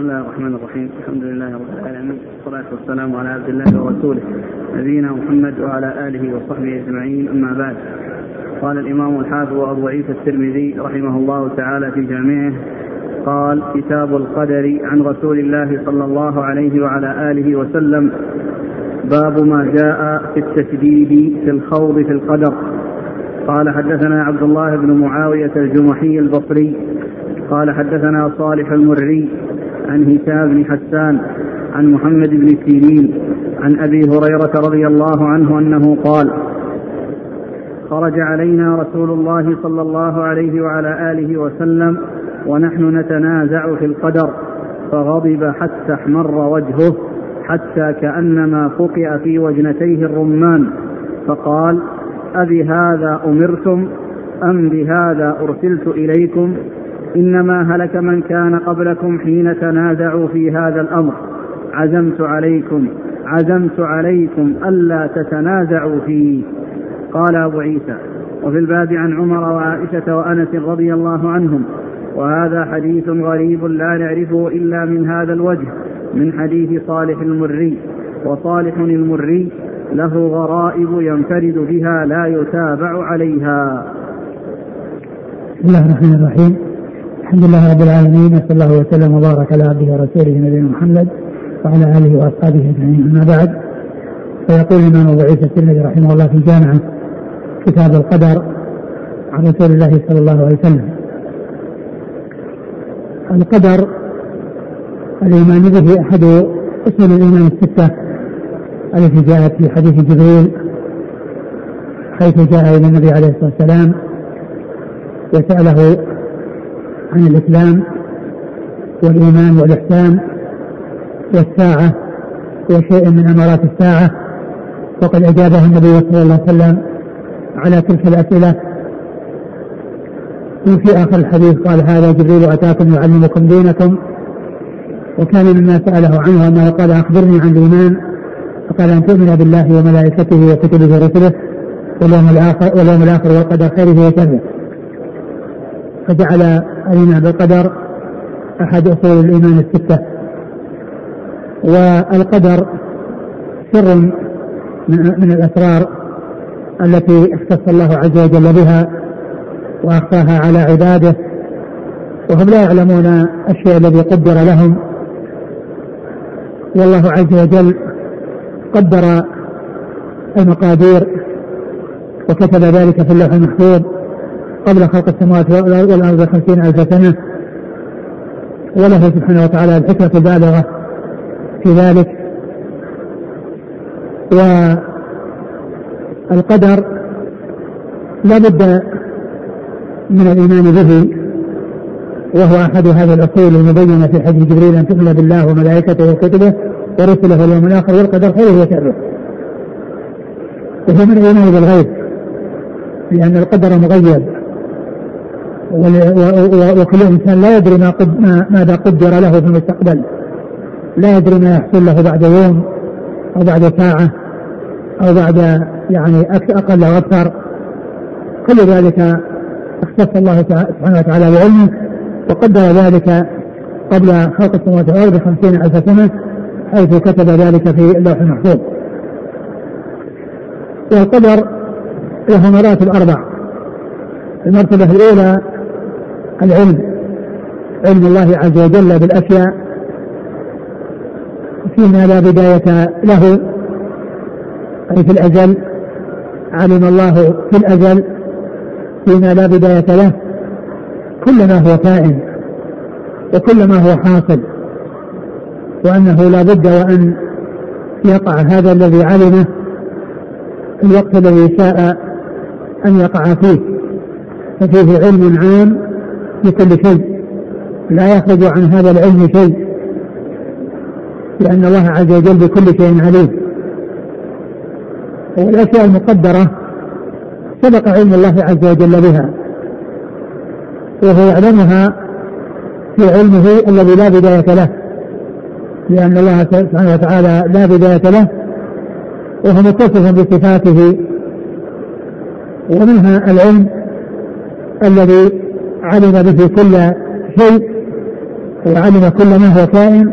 بسم الله الرحمن الرحيم. الحمد لله رب العالمين. والصلاة والسلام على عبد الله ورسوله. نبينا محمد وعلى آله وصحبه أجمعين. أما بعد. قال الإمام الحافظ أبو عيسى الترمذي رحمه الله تعالى في جامعه قال كتاب القدر عن رسول الله صلى الله عليه وعلى آله وسلم. باب ما جاء في التشديد في الخوض في القدر. قال حدثنا عبد الله بن معاوية الجمحي البصري. قال حدثنا صالح المري. عن هشام بن حسان عن محمد بن سيرين عن أبي هريرة رضي الله عنه أنه قال خرج علينا رسول الله صلى الله عليه وعلى آله وسلم ونحن نتنازع في القدر فغضب حتى احمر وجهه حتى كأنما فقئ في وجنتيه الرمان فقال أبهذا أمرتم؟ أم بهذا أرسلت إليكم؟ إنما هلك من كان قبلكم حين تنازعوا في هذا الأمر. عزمت عليكم عزمت عليكم ألا تتنازعوا فيه. قال أبو عيسى وفي الباب عن عمر وعائشة وأنس رضي الله عنهم. وهذا حديث غريب لا نعرفه إلا من هذا الوجه من حديث صالح المري. وصالح المري له غرائب ينفرد بها لا يتابع عليها. بسم الله الرحمن الرحيم. الحمد لله رب العالمين وصلى الله وسلم وبارك على عبده ورسوله نبينا محمد وعلى آله وأصحابه أجمعين. أما بعد فيقول الإمام أبو عيسى الترمذي رحمه الله في الجامعة كتاب القدر عن رسول الله صلى الله عليه وسلم. القدر الإيمان به أحد أصول الإيمان الستة التي جاءت في حديث جبريل حيث جاء إلى النبي عليه الصلاة والسلام وسأله عن الإسلام والإيمان والإحسان والساعة وشيء من أمارات الساعة وقد أجابه النبي صلى الله عليه وسلم على تلك الأسئلة. وفي آخر الحديث قال هذا جبريل أتاكم يعلمكم دينكم. وكان مما سأله عنه أنه قال أخبرني عن الإيمان فقال أن تؤمن بالله وملائكته وكتبه ورسله واليوم الآخر واليوم الآخر والقدر خيره وشره. فجعل الايمان بالقدر أحد أصول الإيمان الستة. والقدر سر من الأسرار التي أختص الله عز وجل بها وأخفاها على عباده وهم لا يعلمون الشيء الذي قدر لهم. والله عز وجل قدر المقادير وكتب ذلك في اللوح المحفوظ. قبل خلق السماوات والأرض خمسين ألف سنة. وله سبحانه وتعالى الحكمة البالغة في ذلك. والقدر لا بد من الإيمان به وهو أحد هذه الأصول المبينة في حديث جبريل أن تؤمن بالله وملائكته وكتبه ورسله واليوم الآخر والقدر خيره وشره. وهو من الإيمان بالغيب لأن القدر مغيب. وكل إنسان لا يدري ما قد ماذا قدر له في المستقبل. لا يدري ما يحصل له بعد يوم أو بعد ساعة أو بعد يعني أقل أو أكثر. كل ذلك اختص الله سبحانه وتعالى بعلمه وقدر ذلك قبل خلق السماوات والأرض بخمسين ألف سنة حيث كتب ذلك في اللوح المحفوظ والقدر له مراتب أربع. المرتبة الأولى العلم علم الله عز وجل بالأشياء فيما لا بداية له أي في الأزل علم الله في الأزل فيما لا بداية له كل ما هو كائن وكل ما هو حاصل وأنه لا بد وأن يقع هذا الذي علمه الوقت الذي شاء أن يقع فيه ففيه علم عام لكل شيء. لا يخرج عن هذا العلم شيء. لأن الله عز وجل بكل شيء عليم. والأشياء المقدرة سبق علم الله عز وجل بها. وهو يعلمها في علمه الذي لا بداية له. لأن الله سبحانه وتعالى لا بداية له. وهو متصف بصفاته. ومنها العلم الذي علم به كل شيء وعلم كل ما هو كائن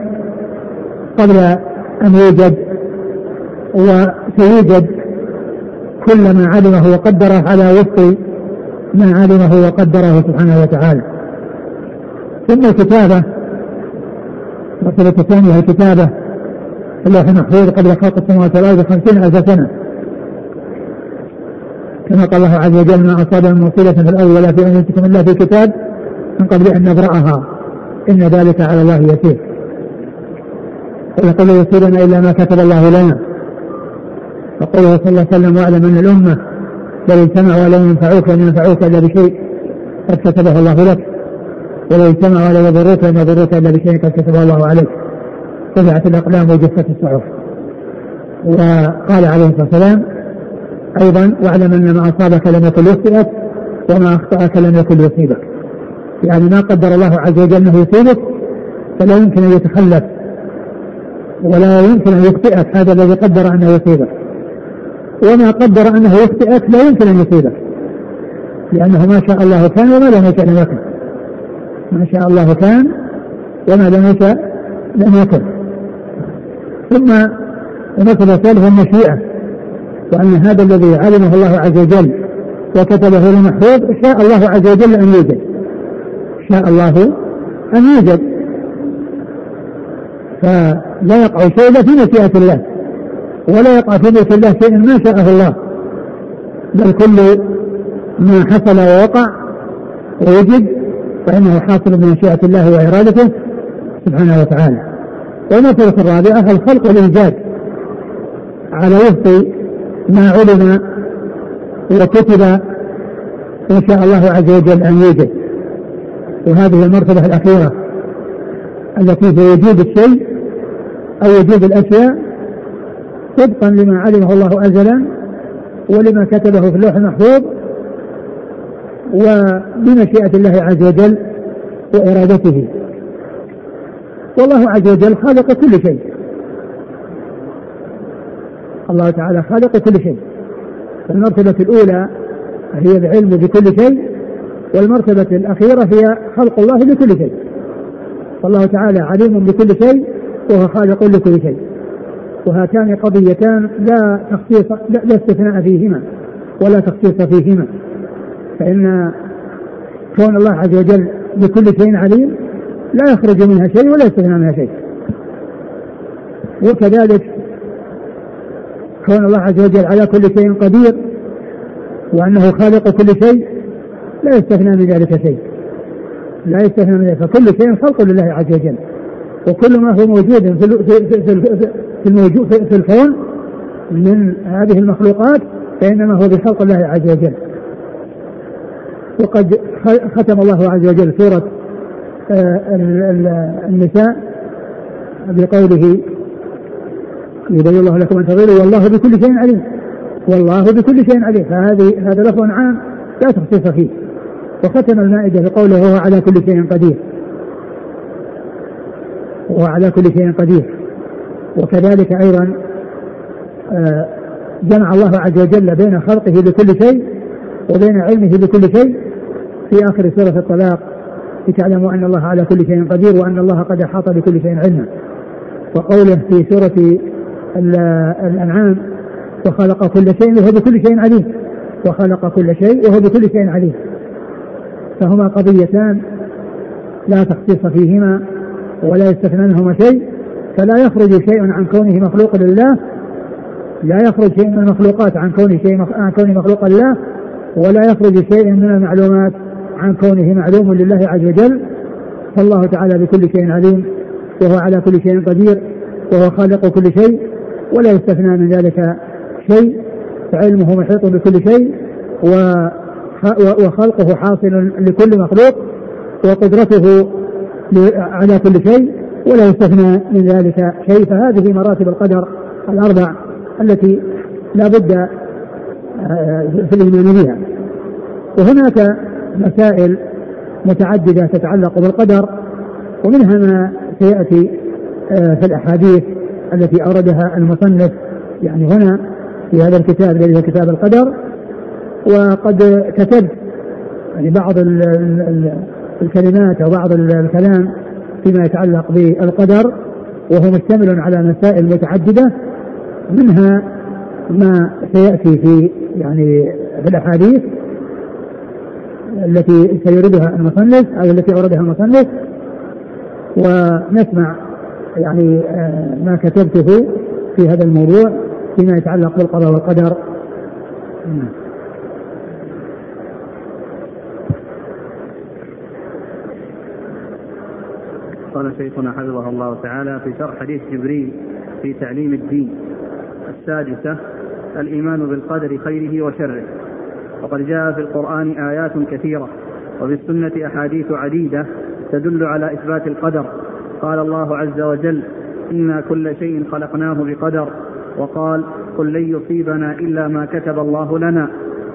قبل أن يوجد وسيوجد كل ما علمه وقدره على وفق ما علمه وقدره سبحانه وتعالى. ثم الكتابة المرتبة الثانية الكتابة اللوح المحفوظ قبل خلق السماوات والأرض خمسين ألف سنة. كما قال الله عز وجل ما أصاب من مصيبة في الأرض ولا في أنفسكم إلا في كتاب من قبل أن نبرأها. إن ذلك على الله يسير. ويقول يسيرنا إلا ما كتب الله لنا. وقوله صلى الله عليه وسلم واعلم أن الأمة لو اجتمعوا ولم ينفعوك لن ينفعوك إلا بشيء قد كتبه الله لك. ولو اجتمعوا ولا يضروك لن يضروك إلا بشيء قد كتبه الله عليك. رفعت الأقلام وجفت الصحف. وقال عليه الصلاة والسلام أيضا واعلم أن ما أصابك لم يكن يخطئك وما أخطأك لم يكن يصيبك. يعني ما قدر الله عز وجل أنه يصيبك فلا يمكن أن يتخلف ولا يمكن أن يخطئك. هذا الذي قدر أنه يصيبك. وما قدر أنه يخطئك لا يمكن أن يصيبك. لأنه ما شاء الله كان وما لم يكن لم يكن. ما شاء الله كان وما لم يكن لم يكن. ثم المسألة الثالثة المشيئة. وأن هذا الذي علمه الله عز وجل وكتبه المحفوظ شاء الله عز وجل أن يوجد. شاء الله أن يوجد. فلا يقع شيء في مشيئة الله ولا يقع في ملك الله شيء ما شاءه الله. بل كل ما حصل ووقع ووجد فإنه حاصل بمشيئة الله وإرادته سبحانه وتعالى. والمسألة الرابعة الخلق والإيجاد على وفق ما علم وكتب إن شاء الله عز وجل أن يوجد وهذه المرتبة الأخيرة التي في وجود الشيء أو وجود الأشياء طبقا لما علمه الله أزلا ولما كتبه في اللوح المحفوظ وبمشيئة الله عز وجل وإرادته. والله عز وجل خالق كل شيء. الله تعالى خالق كل شيء. المرتبة الأولى هي العلم بكل شيء والمرتبة الأخيرة هي خلق الله لكل شيء. فالله تعالى عليم بكل شيء وهو خالق لكل شيء. وهاتان قضيتان لا تخصيص لا استثناء فيهما ولا تخصيص فيهما. فإن كون الله عز وجل بكل شيء عليم لا يخرج منها شيء ولا يستثنى منها شيء. وكذلك كون الله عز وجل على كل شيء قدير وأنه خالق كل شيء لا يستثنى من ذلك شيء. لا يستثنى من ذلك. فكل شيء خلق لله عز وجل. وكل ما هو موجود في في الموجود في الكون من هذه المخلوقات فإنما هو بخلق الله عز وجل. وقد ختم الله عز وجل سورة آه، النساء بقوله يبين الله لكم أن تضلوا والله بكل شيء عليم. والله بكل شيء عليم. فهذه هذا لفظ عام لا تخصيص فيه. وختم المائدة بقوله وهو على كل شيء قدير وهو على كل شيء قدير وكذلك أيضا آه، جمع الله عز وجل بين خلقه لكل شيء وبين علمه بكل شيء. في آخر سورة الطلاق لتعلموا أن الله على كل شيء قدير وأن الله قد أحاط بكل شيء علما. وقوله في سورة الأنعام وخلق كل شيء وهو بكل شيء عليم. وخلق كل شيء وهو بكل شيء عليم. فهما قضيتان لا تخصيص فيهما ولا يستثنى منهما شيء فلا يخرج شيء عن كونه مخلوق لله لا يخرج شيء من المخلوقات عن كونه شيء عن كونه مخلوق لله ولا يخرج شيء من المعلومات عن كونه معلوم لله عز وجل. فالله تعالى بكل شيء عليم وهو على كل شيء قدير وهو خالق كل شيء. ولا يستثنى من ذلك شيء فعلمه محيط بكل شيء وخلقه حاصل لكل مخلوق وقدرته على كل شيء ولا يستثنى من ذلك شيء. فهذه مراتب القدر الأربع التي لا بد آه، في الإيمان بها. وهناك مسائل متعددة تتعلق بالقدر ومنها ما سيأتي آه، في الأحاديث التي أوردها المصنف يعني هنا في هذا الكتاب الذي هو كتاب القدر. وقد كتبت يعني بعض الكلمات أو بعض الكلام فيما يتعلق بالقدر وهو مشتمل على مسائل متعددة منها ما سيأتي في يعني في الأحاديث التي سيردها المصنف أو التي أوردها المصنف. ونسمع يعني آه، ما كتبته في هذا الموضوع فيما يتعلق بالقضاء والقدر. قال شيخنا حفظه الله تعالى في شرح حديث جبريل في تعليم الدين السادسة الإيمان بالقدر خيره وشره. وقد جاء في القرآن آيات كثيرة وفي السنة أحاديث عديدة تدل على إثبات القدر. قال الله عز وجل إنا كل شيء خلقناه بقدر. وقال قل لن يصيبنا إلا ما كتب الله لنا.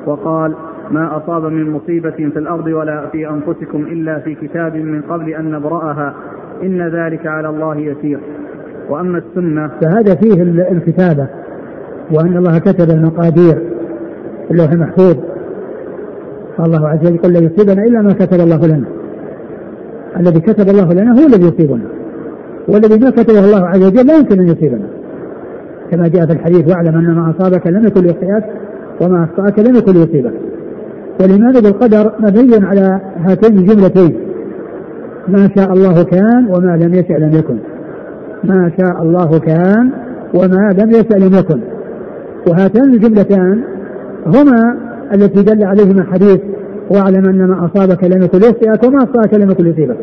وقال ما أصاب من مصيبة في الأرض ولا في أنفسكم إلا في كتاب من قبل أن نبرأها. إن ذلك على الله يسير. وأما السنة فهذا فيه الكتابة وأن الله كتب المقادير اللوح المحفوظ. قال الله عز وجل قل لا يصيبنا إلا ما كتب الله لنا. الذي كتب الله لنا هو الذي يصيبنا. والذي ما كتبه الله عز وجل لا يمكن أن يصيبنا. كما جاء في الحديث واعلم أن ما أصابك لم يكن ليخطئك وما أخطأك لم يكن ليصيبك. والإيمان بالقدر مبني على هاتين الجملتين. ما شاء الله كان وما لم يشأ لم يكن. ما شاء الله كان وما لم يشأ لم يكن. وهاتان الجملتان هما التي دل عليهما حديث واعلم أن ما أصابك لم يكن ليخطئك وما اخطاك لم يكن ليصيبك.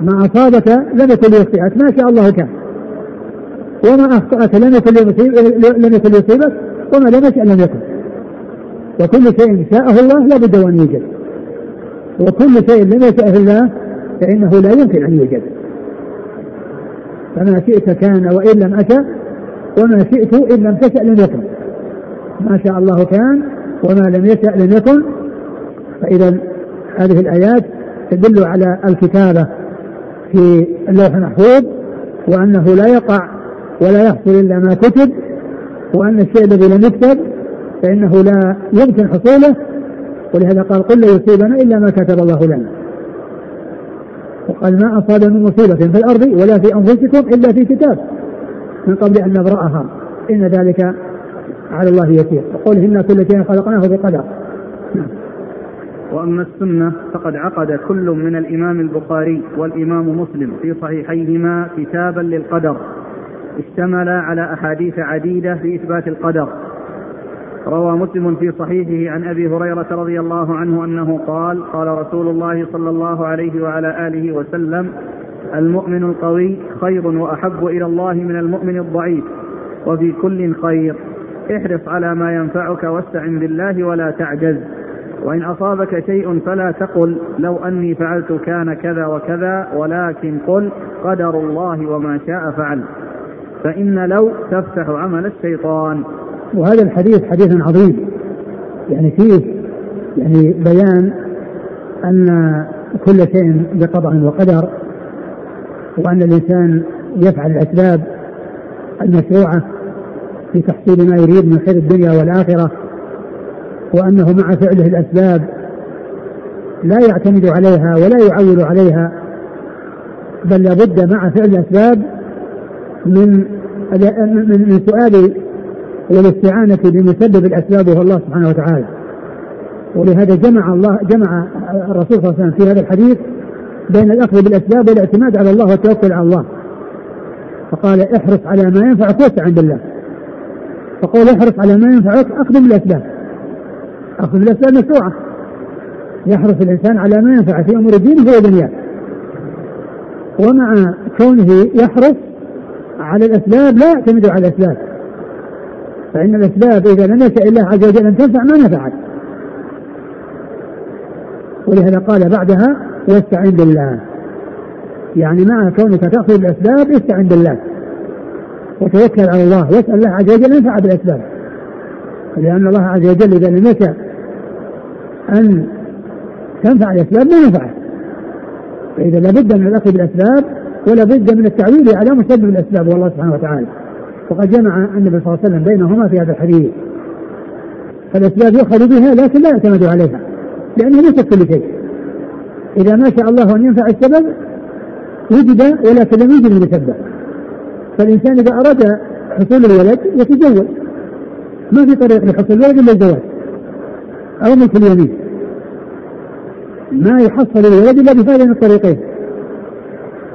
ما أصابك لم يكن ليخطئك ما شاء الله كان. وما أخطأك لم يكن لم يكن ليصيبك وما لم يشأ لم يكن. وكل شيء شاءه الله لا بد وأن يوجد. وكل شيء لم يشأه الله فإنه لا يمكن أن يوجد فما شئت كان وإن لم أشأ وما شئت إن لم تشأ لم يكن ما شاء الله كان وما لم يشأ لم يكن فإذا هذه الآيات تدل على الكتابة في اللوح المحفوظ وأنه لا يقع ولا يحصل إلا ما كتب وأن الشيء الذي لم يكتب فإنه لا يمكن حصوله ولهذا قال قل لا يصيبنا إلا ما كتب الله لنا. وقال ما أصاب من مصيبة في الأرض ولا في أنفسكم إلا في كتاب من قبل أن نبرأها. إن ذلك على الله يسير. وقول إنا كل شيء خلقناه بقدر. وأما السنة فقد عقد كل من الإمام البخاري والإمام مسلم في صحيحيهما كتابا للقدر. اشتمل على أحاديث عديدة في إثبات القدر. روى مسلم في صحيحه عن أبي هريرة رضي الله عنه أنه قال قال رسول الله صلى الله عليه وعلى آله وسلم المؤمن القوي خير وأحب إلى الله من المؤمن الضعيف وفي كل خير. احرص على ما ينفعك واستعن بالله ولا تعجز. وإن أصابك شيء فلا تقل لو أني فعلت كان كذا وكذا ولكن قل قدر الله وما شاء فعل. فإن لو تفتح عمل الشيطان. وهذا الحديث حديث عظيم. يعني فيه يعني بيان أن كل شيء بقضاء وقدر وأن الإنسان يفعل الأسباب المشروعة في تحصيل ما يريد من خير الدنيا والآخرة. وأنه مع فعله الأسباب لا يعتمد عليها ولا يعول عليها بل لابد مع فعل الأسباب من من سؤال والاستعانة بمسبب الأسباب وهو الله سبحانه وتعالى. ولهذا جمع الله جمع الرسول صلى الله عليه وسلم في هذا الحديث بين الأخذ بالأسباب والاعتماد على الله والتوكل على الله. فقال احرص على ما ينفعك واستعن بالله. فقول احرص على ما ينفعك أخذ بالأسباب. أخذ بالأسباب مشروعة يحرص الإنسان على ما ينفع في أمور دينه ودنياه ومع كونه يحرص على الأسباب لا يعتمد على الأسباب. فإن الأسباب إذا لم يشاء الله عز وجل أن تنفع ما نفعت. ولهذا قال بعدها واستعن بالله. يعني مع كونك تأخذ الأسباب استعن بالله. وتوكل على الله واسأل الله عز وجل ينفع بالأسباب. لأن الله عز وجل إذا لم يشاء أن تنفع الأسباب ما نفعت. فإذا لابد من الأخذ بالأسباب ولا بد من التعويل على مسبب الأسباب والله سبحانه وتعالى. وقد جمع النبي صلى الله عليه وسلم بينهما في هذا الحديث. فالأسباب يؤخذ بها لكن لا يعتمد عليها لأنها ليست كل شيء. إذا ما شاء الله أن ينفع السبب وجد ولكن لم يوجد المسبب فالإنسان إذا أراد حصول الولد يتزوج. ما في طريق لحصول الولد إلا الزواج. أو ملك اليمين ما يحصل الولد إلا بهذين الطريقين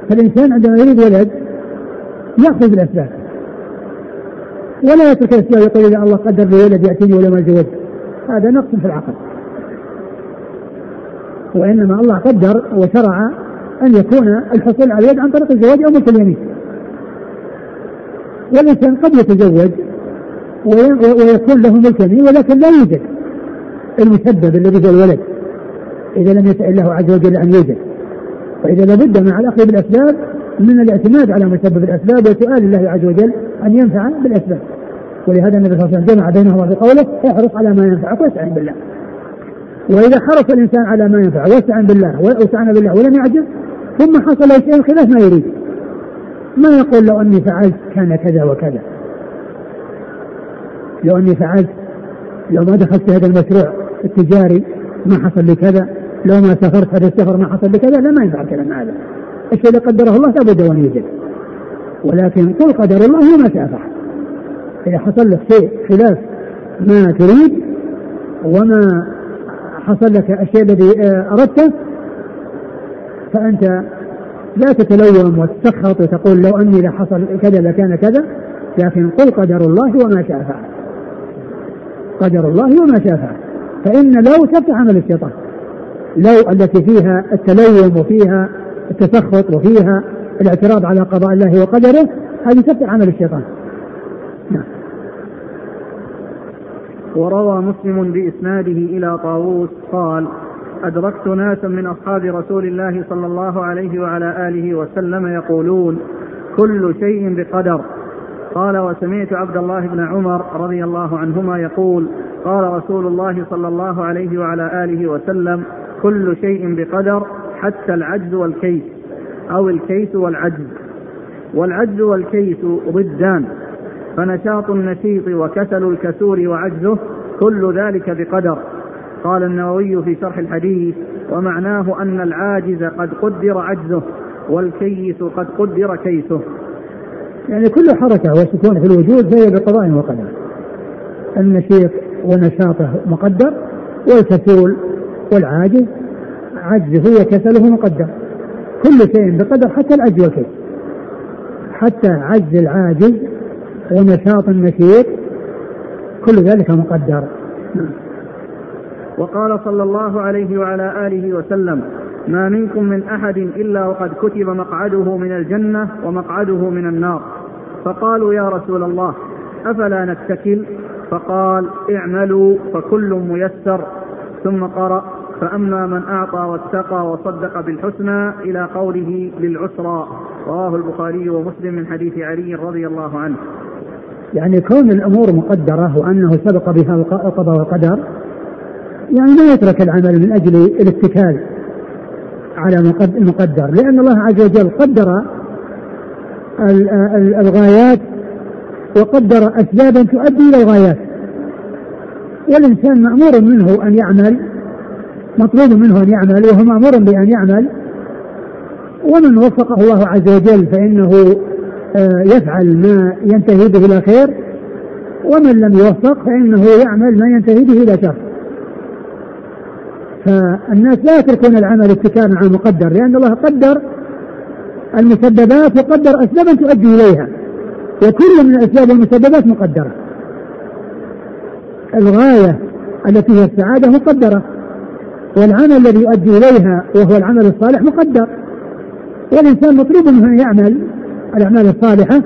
فالإنسان عندما يريد ولد يأخذ بالأسباب. ولا يترك الأسباب يقول إذا الله قدر لي ولد يأتيني ولا ما زوج هذا نقص في العقل. وإنما الله قدر وشرع أن يكون الحصول على الولد عن طريق الزواج أو ملك اليمين والإنسان قد يتزوج ويكون له ملك يمين ولكن لا يوجد. المسبب الذي هو الولد إذا لم يسأل الله عز وجل أن يوجد. فإذا لابد مع الأخذ بالأسباب من الاعتماد على مسبب الأسباب وسؤال الله عز وجل أن ينفع بالأسباب. ولهذا النبي صلى الله عليه وسلم جمع بينهما في قوله احرص على ما ينفعك واستعن بالله. وإذا حرص الإنسان على ما ينفع واستعن بالله واستعن بالله ولم يعجز ثم حصل شيء خلاف ما يريد. ما يقول لو أني فعلت كان كذا وكذا؟ لو أني فعلت لو ما دخلت هذا المشروع التجاري ما حصل لي كذا لو ما سافرت هذا السفر ما حصل لي كذا لا ما ينفع الكلام هذا. الشيء اللي قدره الله لابد أن يوجد. ولكن قل قدر الله وما شاء فعل. إذا حصل لك شيء خلاف ما تريد وما حصل لك الشيء الذي آه، أردته فأنت لا تتلوم وتسخط وتقول لو أني لحصل كذا لكان كذا. لكن قل قدر الله وما شاء فعل. قدر الله وما شاء فعل. فإن لو تفتح عمل الشيطان لو التي فيها التلوم وفيها التسخط وفيها الاعتراض على قضاء الله وقدره هذه تفتح عمل الشيطان. نعم. وروى مسلم بإسناده إلى طاووس قال أدركت ناسا من أصحاب رسول الله صلى الله عليه وعلى آله وسلم يقولون كل شيء بقدر. قال وسمعت عبد الله بن عمر رضي الله عنهما يقول قال رسول الله صلى الله عليه وعلى آله وسلم كل شيء بقدر حتى العجز والكيس أو الكيس والعجز. والعجز والكيس ضدان فنشاط النشيط وكسل الكسول وعجزه كل ذلك بقدر. قال النووي في شرح الحديث ومعناه أن العاجز قد قدر عجزه والكيس قد قدر كيسه. يعني كل حركة وسكون في الوجود فهي بقضاء وقدر. النشيط ونشاطه مقدر والكسول والعاجز عجزه وكسله مقدر. كل شيء بقدر حتى العجز والكيس حتى عجز العاجز ونشاط النشيط كل ذلك مقدر. وقال صلى الله عليه وعلى آله وسلم ما منكم من أحد إلا وقد كتب مقعده من الجنة ومقعده من النار. فقالوا يا رسول الله أفلا نتكل؟ فقال اعملوا فكل ميسر. ثم قرأ فأما من أعطى واتقى وصدق بالحسنى إلى قوله للعسرى. رواه البخاري ومسلم من حديث علي رضي الله عنه. يعني كون الأمور مقدرة وأنه سبق بها القضاء والقدر يعني ما يترك العمل من أجل الاتكال على المقدر لأن الله عز وجل قدر الغايات وقدر أسبابا تؤدي إلى الغايات. والإنسان مأمور منه أن يعمل مطلوب منه أن يعمل وهو مأمور بأن يعمل. ومن وفقه الله عز وجل فإنه آه، يفعل ما ينتهي به إلى خير. ومن لم يوفق فإنه يعمل ما ينتهي به إلى شر. فالناس لا يتركون العمل اتكالا على المقدر لأن الله قدر المسببات وقدر أسبابا تؤدي إليها. وكل من الأسباب والمسببات مقدرة. الغاية التي هي السعادة مقدرة. والعمل الذي يؤدي إليها وهو العمل الصالح مقدر. والإنسان مطلوب منه أن يعمل الأعمال الصالحة.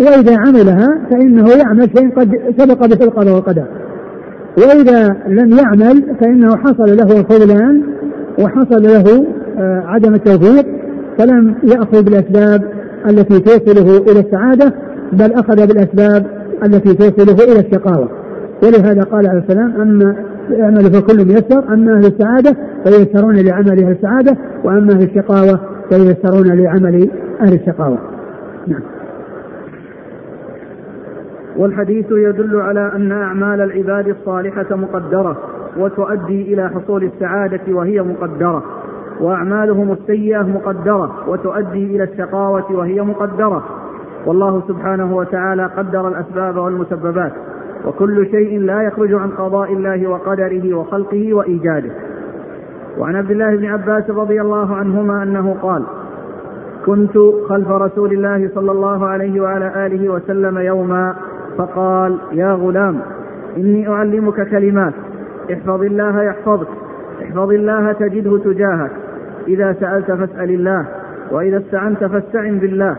وإذا عملها فإنه يعمل شيء قد سبق به القضاء والقدر. وإذا لم يعمل فإنه حصل له الخذلان وحصل له آه، عدم التوفيق. فلم يأخذ بالأسباب التي توصله إلى السعادة بل أخذ بالأسباب التي توصله إلى الشقاوة. ولهذا قال عليه السلام أما اعمل فكل ميسر أما أهل السعادة فييسرون لعمل أهل السعادة وأما أهل الشقاوة فييسرون لعمل أهل الشقاوة. نعم. والحديث يدل على أن أعمال العباد الصالحة مقدرة وتؤدي إلى حصول السعادة وهي مقدرة. وأعمالهم السيئة مقدرة وتؤدي إلى الشقاوة وهي مقدرة. والله سبحانه وتعالى قدر الأسباب والمسببات وكل شيء لا يخرج عن قضاء الله وقدره وخلقه وإيجاده. وعن عبد الله بن عباس رضي الله عنهما أنه قال كنت خلف رسول الله صلى الله عليه وعلى آله وسلم يوما فقال يا غلام إني أعلمك كلمات احفظ الله يحفظك احفظ الله تجده تجاهك إذا سألت فاسأل الله وإذا استعنت فاستعن بالله.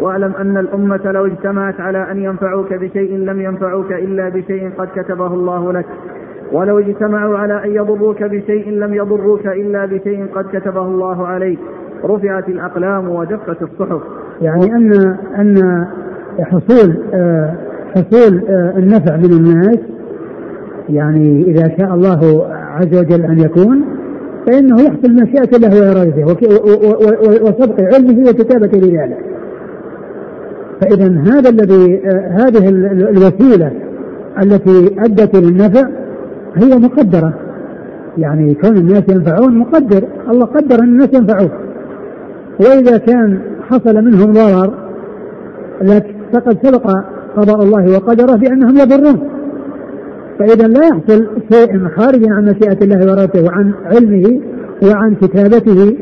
واعلم أن الأمة لو اجتمعت على أن ينفعوك بشيء لم ينفعوك إلا بشيء قد كتبه الله لك. ولو اجتمعوا على أن يضروك بشيء لم يضروك إلا بشيء قد كتبه الله عليك. رفعت الأقلام وجفت الصحف. يعني أن أن حصول حصول النفع من الناس يعني إذا شاء الله عز وجل أن يكون فإنه يحصل مشيئة الله وإرادته وسبق علمه وكتابته لذلك. فإذا هذا الذي آه، هذه الوسيلة التي أدت إلى النفع هي مقدرة. يعني كون الناس ينفعون مقدر. الله قدر أن الناس ينفعون وإذا كان حصل منهم ضرر فقد سبق قضاء الله وقدره بأنهم يضرون. فإذا لا يحصل شيء خارج عن مشيئة الله وإرادته وعن علمه وعن كتابته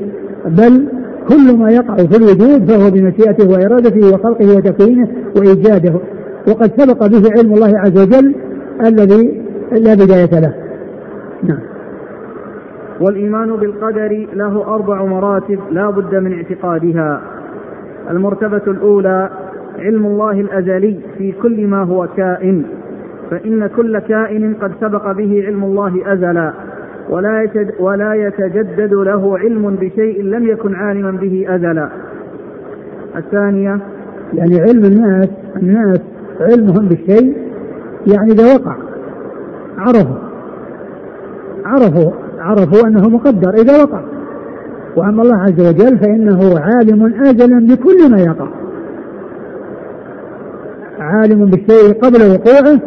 بل كل ما يقع في الوجود فهو بمشيئته وإرادته وخلقه وتكوينه وإيجاده. وقد سبق به علم الله عز وجل الذي لا بداية له. نعم. والإيمان بالقدر له أربع مراتب لا بد من اعتقادها. المرتبة الأولى علم الله الأزلي في كل ما هو كائن. فإن كل كائن قد سبق به علم الله أزلا ولا ولا يتجدد له علم بشيء لم يكن عالما به أزلا. الثانية يعني علم الناس الناس علمهم بالشيء يعني إذا وقع عرفوا عرفوا عرفوا أنه مقدر إذا وقع. وأما الله عز وجل فإنه عالم أزلا بكل ما يقع. عالم بالشيء قبل وقوعه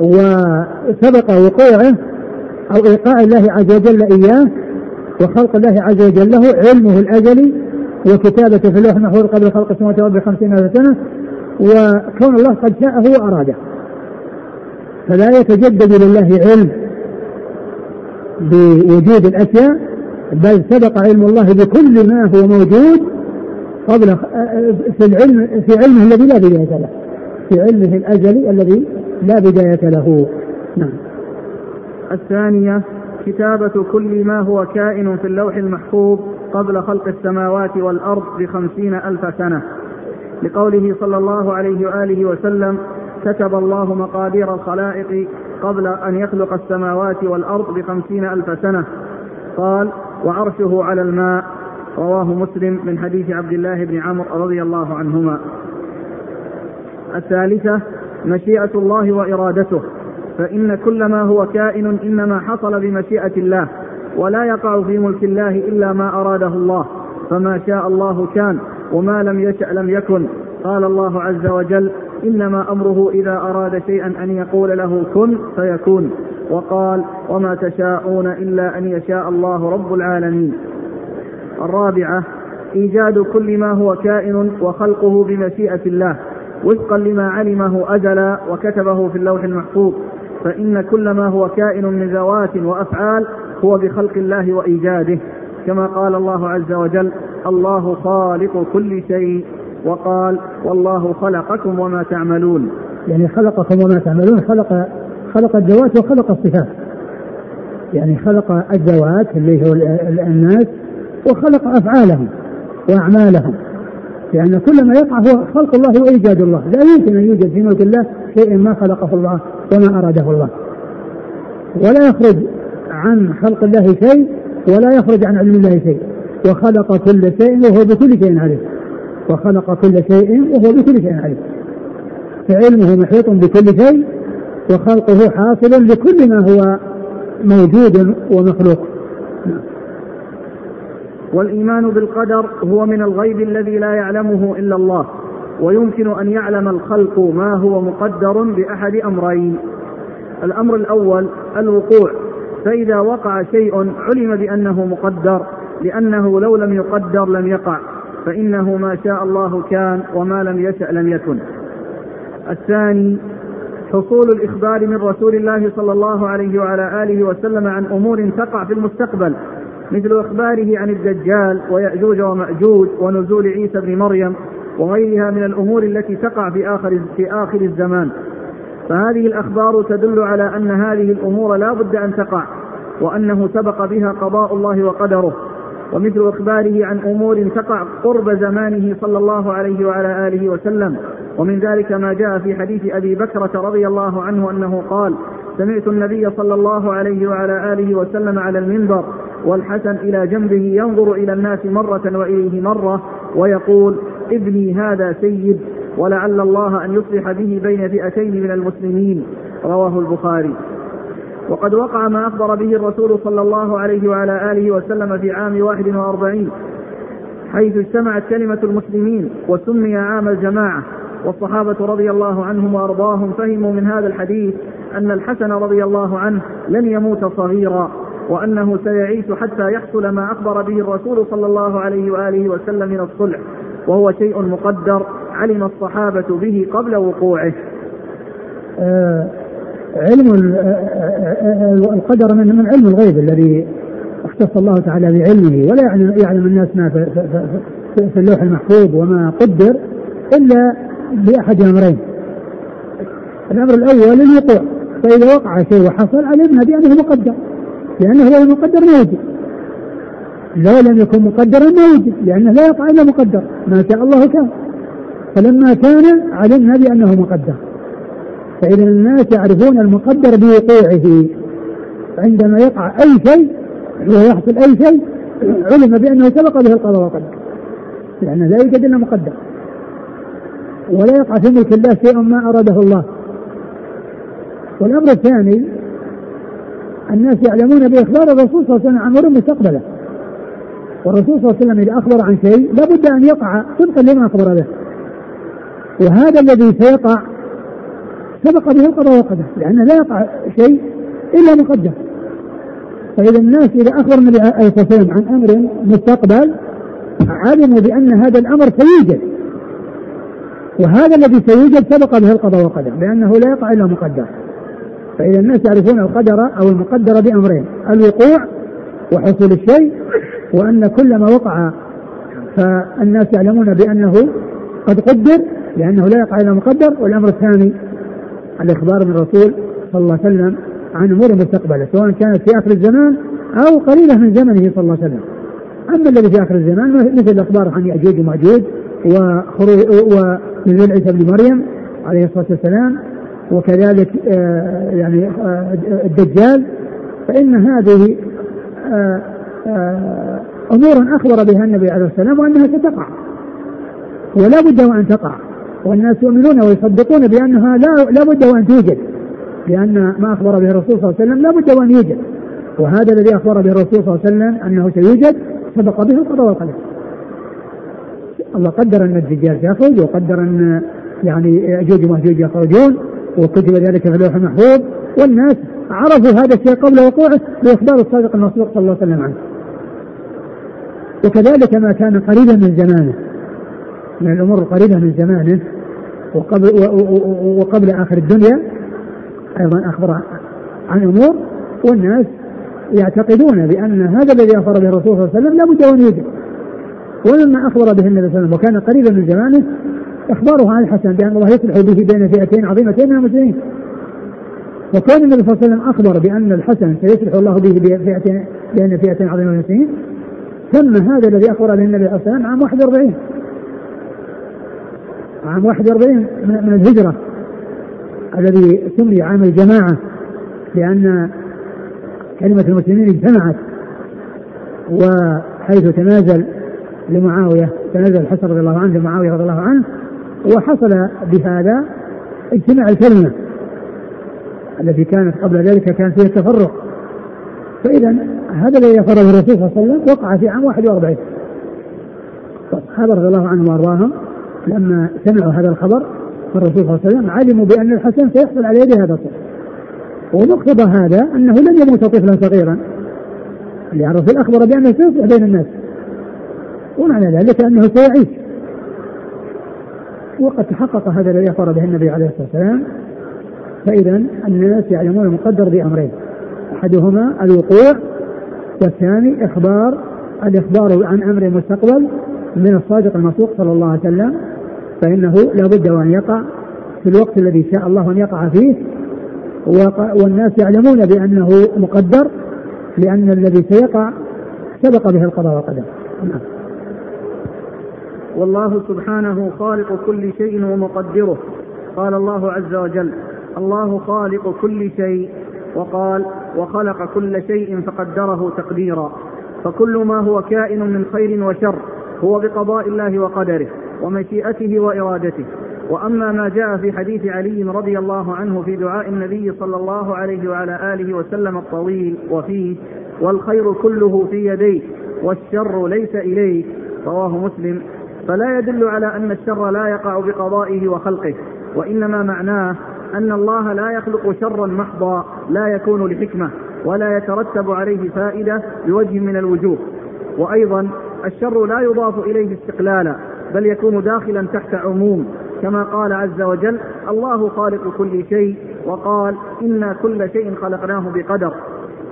وسبق وقوعه أو إيقاع الله عز وجل إياه وخلق الله عز وجل له علمه الأزلي وكتابته في اللوح المحفوظ قبل خلق السماوات والأرض بخمسين ألف سنة وكون الله قد شاءه وأراده. فلا يتجدد لله علم بوجود الأشياء بل سبق علم الله بكل ما هو موجود قبل في العلم في علمه الذي لا بداية له في علمه الأزلي الذي لا بداية له. نعم. الثانية كتابة كل ما هو كائن في اللوح المحفوظ قبل خلق السماوات والأرض بخمسين ألف سنة. لقوله صلى الله عليه وآله وسلم كتب الله مقادير الخلائق قبل أن يخلق السماوات والأرض بخمسين ألف سنة. قال وعرشه على الماء. رواه مسلم من حديث عبد الله بن عمرو رضي الله عنهما. الثالثة مشيئة الله وإرادته فإن كل ما هو كائن إنما حصل بمشيئة الله ولا يقع في ملك الله إلا ما أراده الله فما شاء الله كان وما لم يشأ لم يكن. قال الله عز وجل إنما أمره إذا أراد شيئا أن يقول له كن فيكون. وقال وما تشاءون إلا أن يشاء الله رب العالمين. الرابعة إيجاد كل ما هو كائن وخلقه بمشيئة الله. وفقا لما علمه أزلا وكتبه في اللوح المحفوظ. فإن كل ما هو كائن من ذوات وأفعال هو بخلق الله وإيجاده. كما قال الله عز وجل الله خالق كل شيء وقال والله خلقكم وما تعملون يعني خلقكم وما تعملون خلق خلق الذوات وخلق الصفات. يعني خلق الذوات اللي هو الناس وخلق أفعالهم وأعمالهم. لأن كل ما يقع هو خلق الله وإيجاد الله. لا يمكن أن يوجد في ملك الله شيء ما خلقه الله وما أراده الله. ولا يخرج عن خلق الله شيء ولا يخرج عن علم الله شيء. وخلق كل شيء وهو بكل شيء عليم. وخلق كل شيء وهو بكل شيء عليم. فعلمه محيط بكل شيء وخلقه حاصل لكل ما هو موجود ومخلوق. والإيمان بالقدر هو من الغيب الذي لا يعلمه إلا الله ويمكن أن يعلم الخلق ما هو مقدر بأحد أمرين. الأمر الأول الوقوع. فإذا وقع شيء علم بأنه مقدر لأنه لو لم يقدر لم يقع فإنه ما شاء الله كان وما لم يشأ لم يكن. الثاني حصول الإخبار من رسول الله صلى الله عليه وعلى آله وسلم عن أمور تقع في المستقبل. مثل إخباره عن الدجال ويأجوج ومأجوج ونزول عيسى بن مريم وغيرها من الأمور التي تقع في آخر في آخر الزمان. فهذه الأخبار تدل على أن هذه الأمور لا بد أن تقع وأنه سبق بها قضاء الله وقدره. ومثل إخباره عن أمور تقع قرب زمانه صلى الله عليه وعلى آله وسلم. ومن ذلك ما جاء في حديث أبي بكرة رضي الله عنه أنه قال سمعت النبي صلى الله عليه وعلى آله وسلم على المنبر والحسن إلى جنبه ينظر إلى الناس مرة وإليه مرة ويقول ابني هذا سيد ولعل الله أن يصلح به بين فئتين من المسلمين. رواه البخاري. وقد وقع ما أخبر به الرسول صلى الله عليه وعلى آله وسلم في عام واحد وأربعين حيث اجتمعت كلمة المسلمين وسمي عام الجماعة والصحابة رضي الله عنهم وأرضاهم فهموا من هذا الحديث أن الحسن رضي الله عنه لن يموت صغيرا وأنه سيعيش حتى يحصل ما أخبر به الرسول صلى الله عليه وآله وسلم من الصلح وهو شيء مقدر علم الصحابة به قبل وقوعه آه علم آه، آه، القدر من علم الغيب الذي اختص الله تعالى بعلمه ولا يعلم, يعلم الناس ما في, في, اللوح المحفوظ وما قدر إلا بأحد امرين. الأمر الأول الوقوع فإذا وقع شيء وحصل علمنا بانه مقدر لأنه هو المقدر ما وجد. لو لم يكن مقدرا ما وجد لأنه لا يقع إلا مقدر ما شاء الله كان. فلما كان علمنا بانه مقدر. فإذا الناس يعرفون المقدر بوقوعه عندما يقع أي شيء ويحصل أي شيء علم بأنه سبق به القضاء والقدر لأنه لا يوجد إلا مقدر ولا يقع في ملك الله شيء ما أراده الله والأمر الثاني الناس يعلمون بإخبار الرسول صلى الله عليه وسلم عن أمور مستقبلة. والرسول صلى الله عليه وسلم إذا أخبر عن شيء لابد أن يقع طبقا لما أخبر به. وهذا الذي سيقع سبق به القضاء والقدر لأنه لا يقع شيء إلا مقدر فإذا الناس إذا أخبر النبي عليه الصلاة والسلام عن أمر مستقبل علموا بأن هذا الأمر سيوجد. وهذا الذي سيوجد سبق به القضاء والقدر لأنه لا يقع إلا مقدر فإذا الناس يعرفون القدر أو المقدر بأمرين الوقوع وحصول الشيء وأن كل ما وقع فالناس يعلمون بأنه قد قدر لأنه لا يقع إلا مقدر والأمر الثاني الإخبار من الرسول صلى الله عليه وسلم عن أمور مستقبلة سواء كانت في آخر الزمان أو قليلة من زمنه صلى الله عليه وسلم. أما الذي في آخر الزمان مثل الإخبار عن يأجوج ومأجوج وخروج ونزول عيسى بن مريم عليه الصلاة والسلام وكذلك آه يعني آه الدجال فإن هذه آه أمور أخبر بها النبي عليه الصلاة والسلام وأنها ستقع. ولا بد وأن تقع. والناس يؤمنون ويصدقون بأنها لا لا بد وأن توجد. لأن ما أخبر به الرسول صلى الله عليه وسلم لا بد وأن يوجد. وهذا الذي أخبر به الرسول صلى الله عليه وسلم أنه سيوجد سبق به القضاء والقدر. الله قدر أن الدجال سيخرج وقدر أن يعني ياجوج وماجوج يخرجون. وكتب ذلك في اللوح المحفوظ والناس عرفوا هذا الشيء قبل وقوعه باخبار الصادق المصدوق صلى الله عليه وسلم عنه. وكذلك ما كان قريبا من زمانه من الأمور القريبة من زمانه وقبل وقبل آخر الدنيا أيضا أخبر عن امور والناس يعتقدون بأن هذا الذي أخبر به الرسول صلى الله عليه وسلم لابد أن يوجد ولما أخبر به النبي صلى الله عليه وسلم وكان قريبا من زمانه إخباره عن الحسن بأن الله يصلح به بين فئتين عظيمتين من المسلمين. وكان النبي صلى الله عليه وسلم أخبر بأن الحسن سيصلح الله به بفئتين بين فئتين عظيمة من المسلمين. ثم هذا الذي أخبر به النبي صلى الله عليه وسلم عام 41 عام 41 من الهجرة. الذي سمي عام الجماعة لأن كلمة المسلمين اجتمعت. وحيث تنازل لمعاوية تنازل الحسن رضي الله عنه لمعاوية رضي الله عنه. وحصل بهذا اجتماع الكلمة التي كانت قبل ذلك كان فيها التفرق فإذا هذا الذي فرض الرسول صلى الله عليه وسلم وقع في عام 41 الصحابة رضي الله عنهم وأرضاهم لما سمعوا هذا الخبر من الرسول صلى الله عليه وسلم علموا بأن الحسن سيحصل على يده هذا الطفل. ومقتضى هذا أنه لن يموت طفلا صغيرا. لأن الرسول أخبر بأنه سيصلح بين الناس. ومعنى ذلك أنه سيعيش. وقد تحقق هذا الذي أخبر به النبي عليه الصلاة والسلام فإذا الناس يعلمون المقدر بأمرين. أحدهما الوقوع والثاني إخبار الإخبار عن أمر مستقبل من الصادق المصدوق صلى الله عليه وسلم فإنه لا بد وأن يقع في الوقت الذي شاء الله أن يقع فيه. والناس يعلمون بأنه مقدر لأن الذي سيقع سبق به القضاء والقدر. نعم. والله سبحانه خالق كل شيء ومقدره. قال الله عز وجل الله خالق كل شيء. وقال وخلق كل شيء فقدره تقديرا. فكل ما هو كائن من خير وشر هو بقضاء الله وقدره ومشيئته وإرادته. وأما ما جاء في حديث علي رضي الله عنه في دعاء النبي صلى الله عليه وعلى آله وسلم الطويل وفيه والخير كله في يديك والشر ليس اليك رواه مسلم. فلا يدل على أن الشر لا يقع بقضائه وخلقه وإنما معناه أن الله لا يخلق شرا محضا لا يكون لحكمة ولا يترتب عليه فائدة بوجه من الوجوه. وأيضا الشر لا يضاف إليه استقلالا بل يكون داخلا تحت عموم. كما قال عز وجل الله خالق كل شيء وقال إنا كل شيء خلقناه بقدر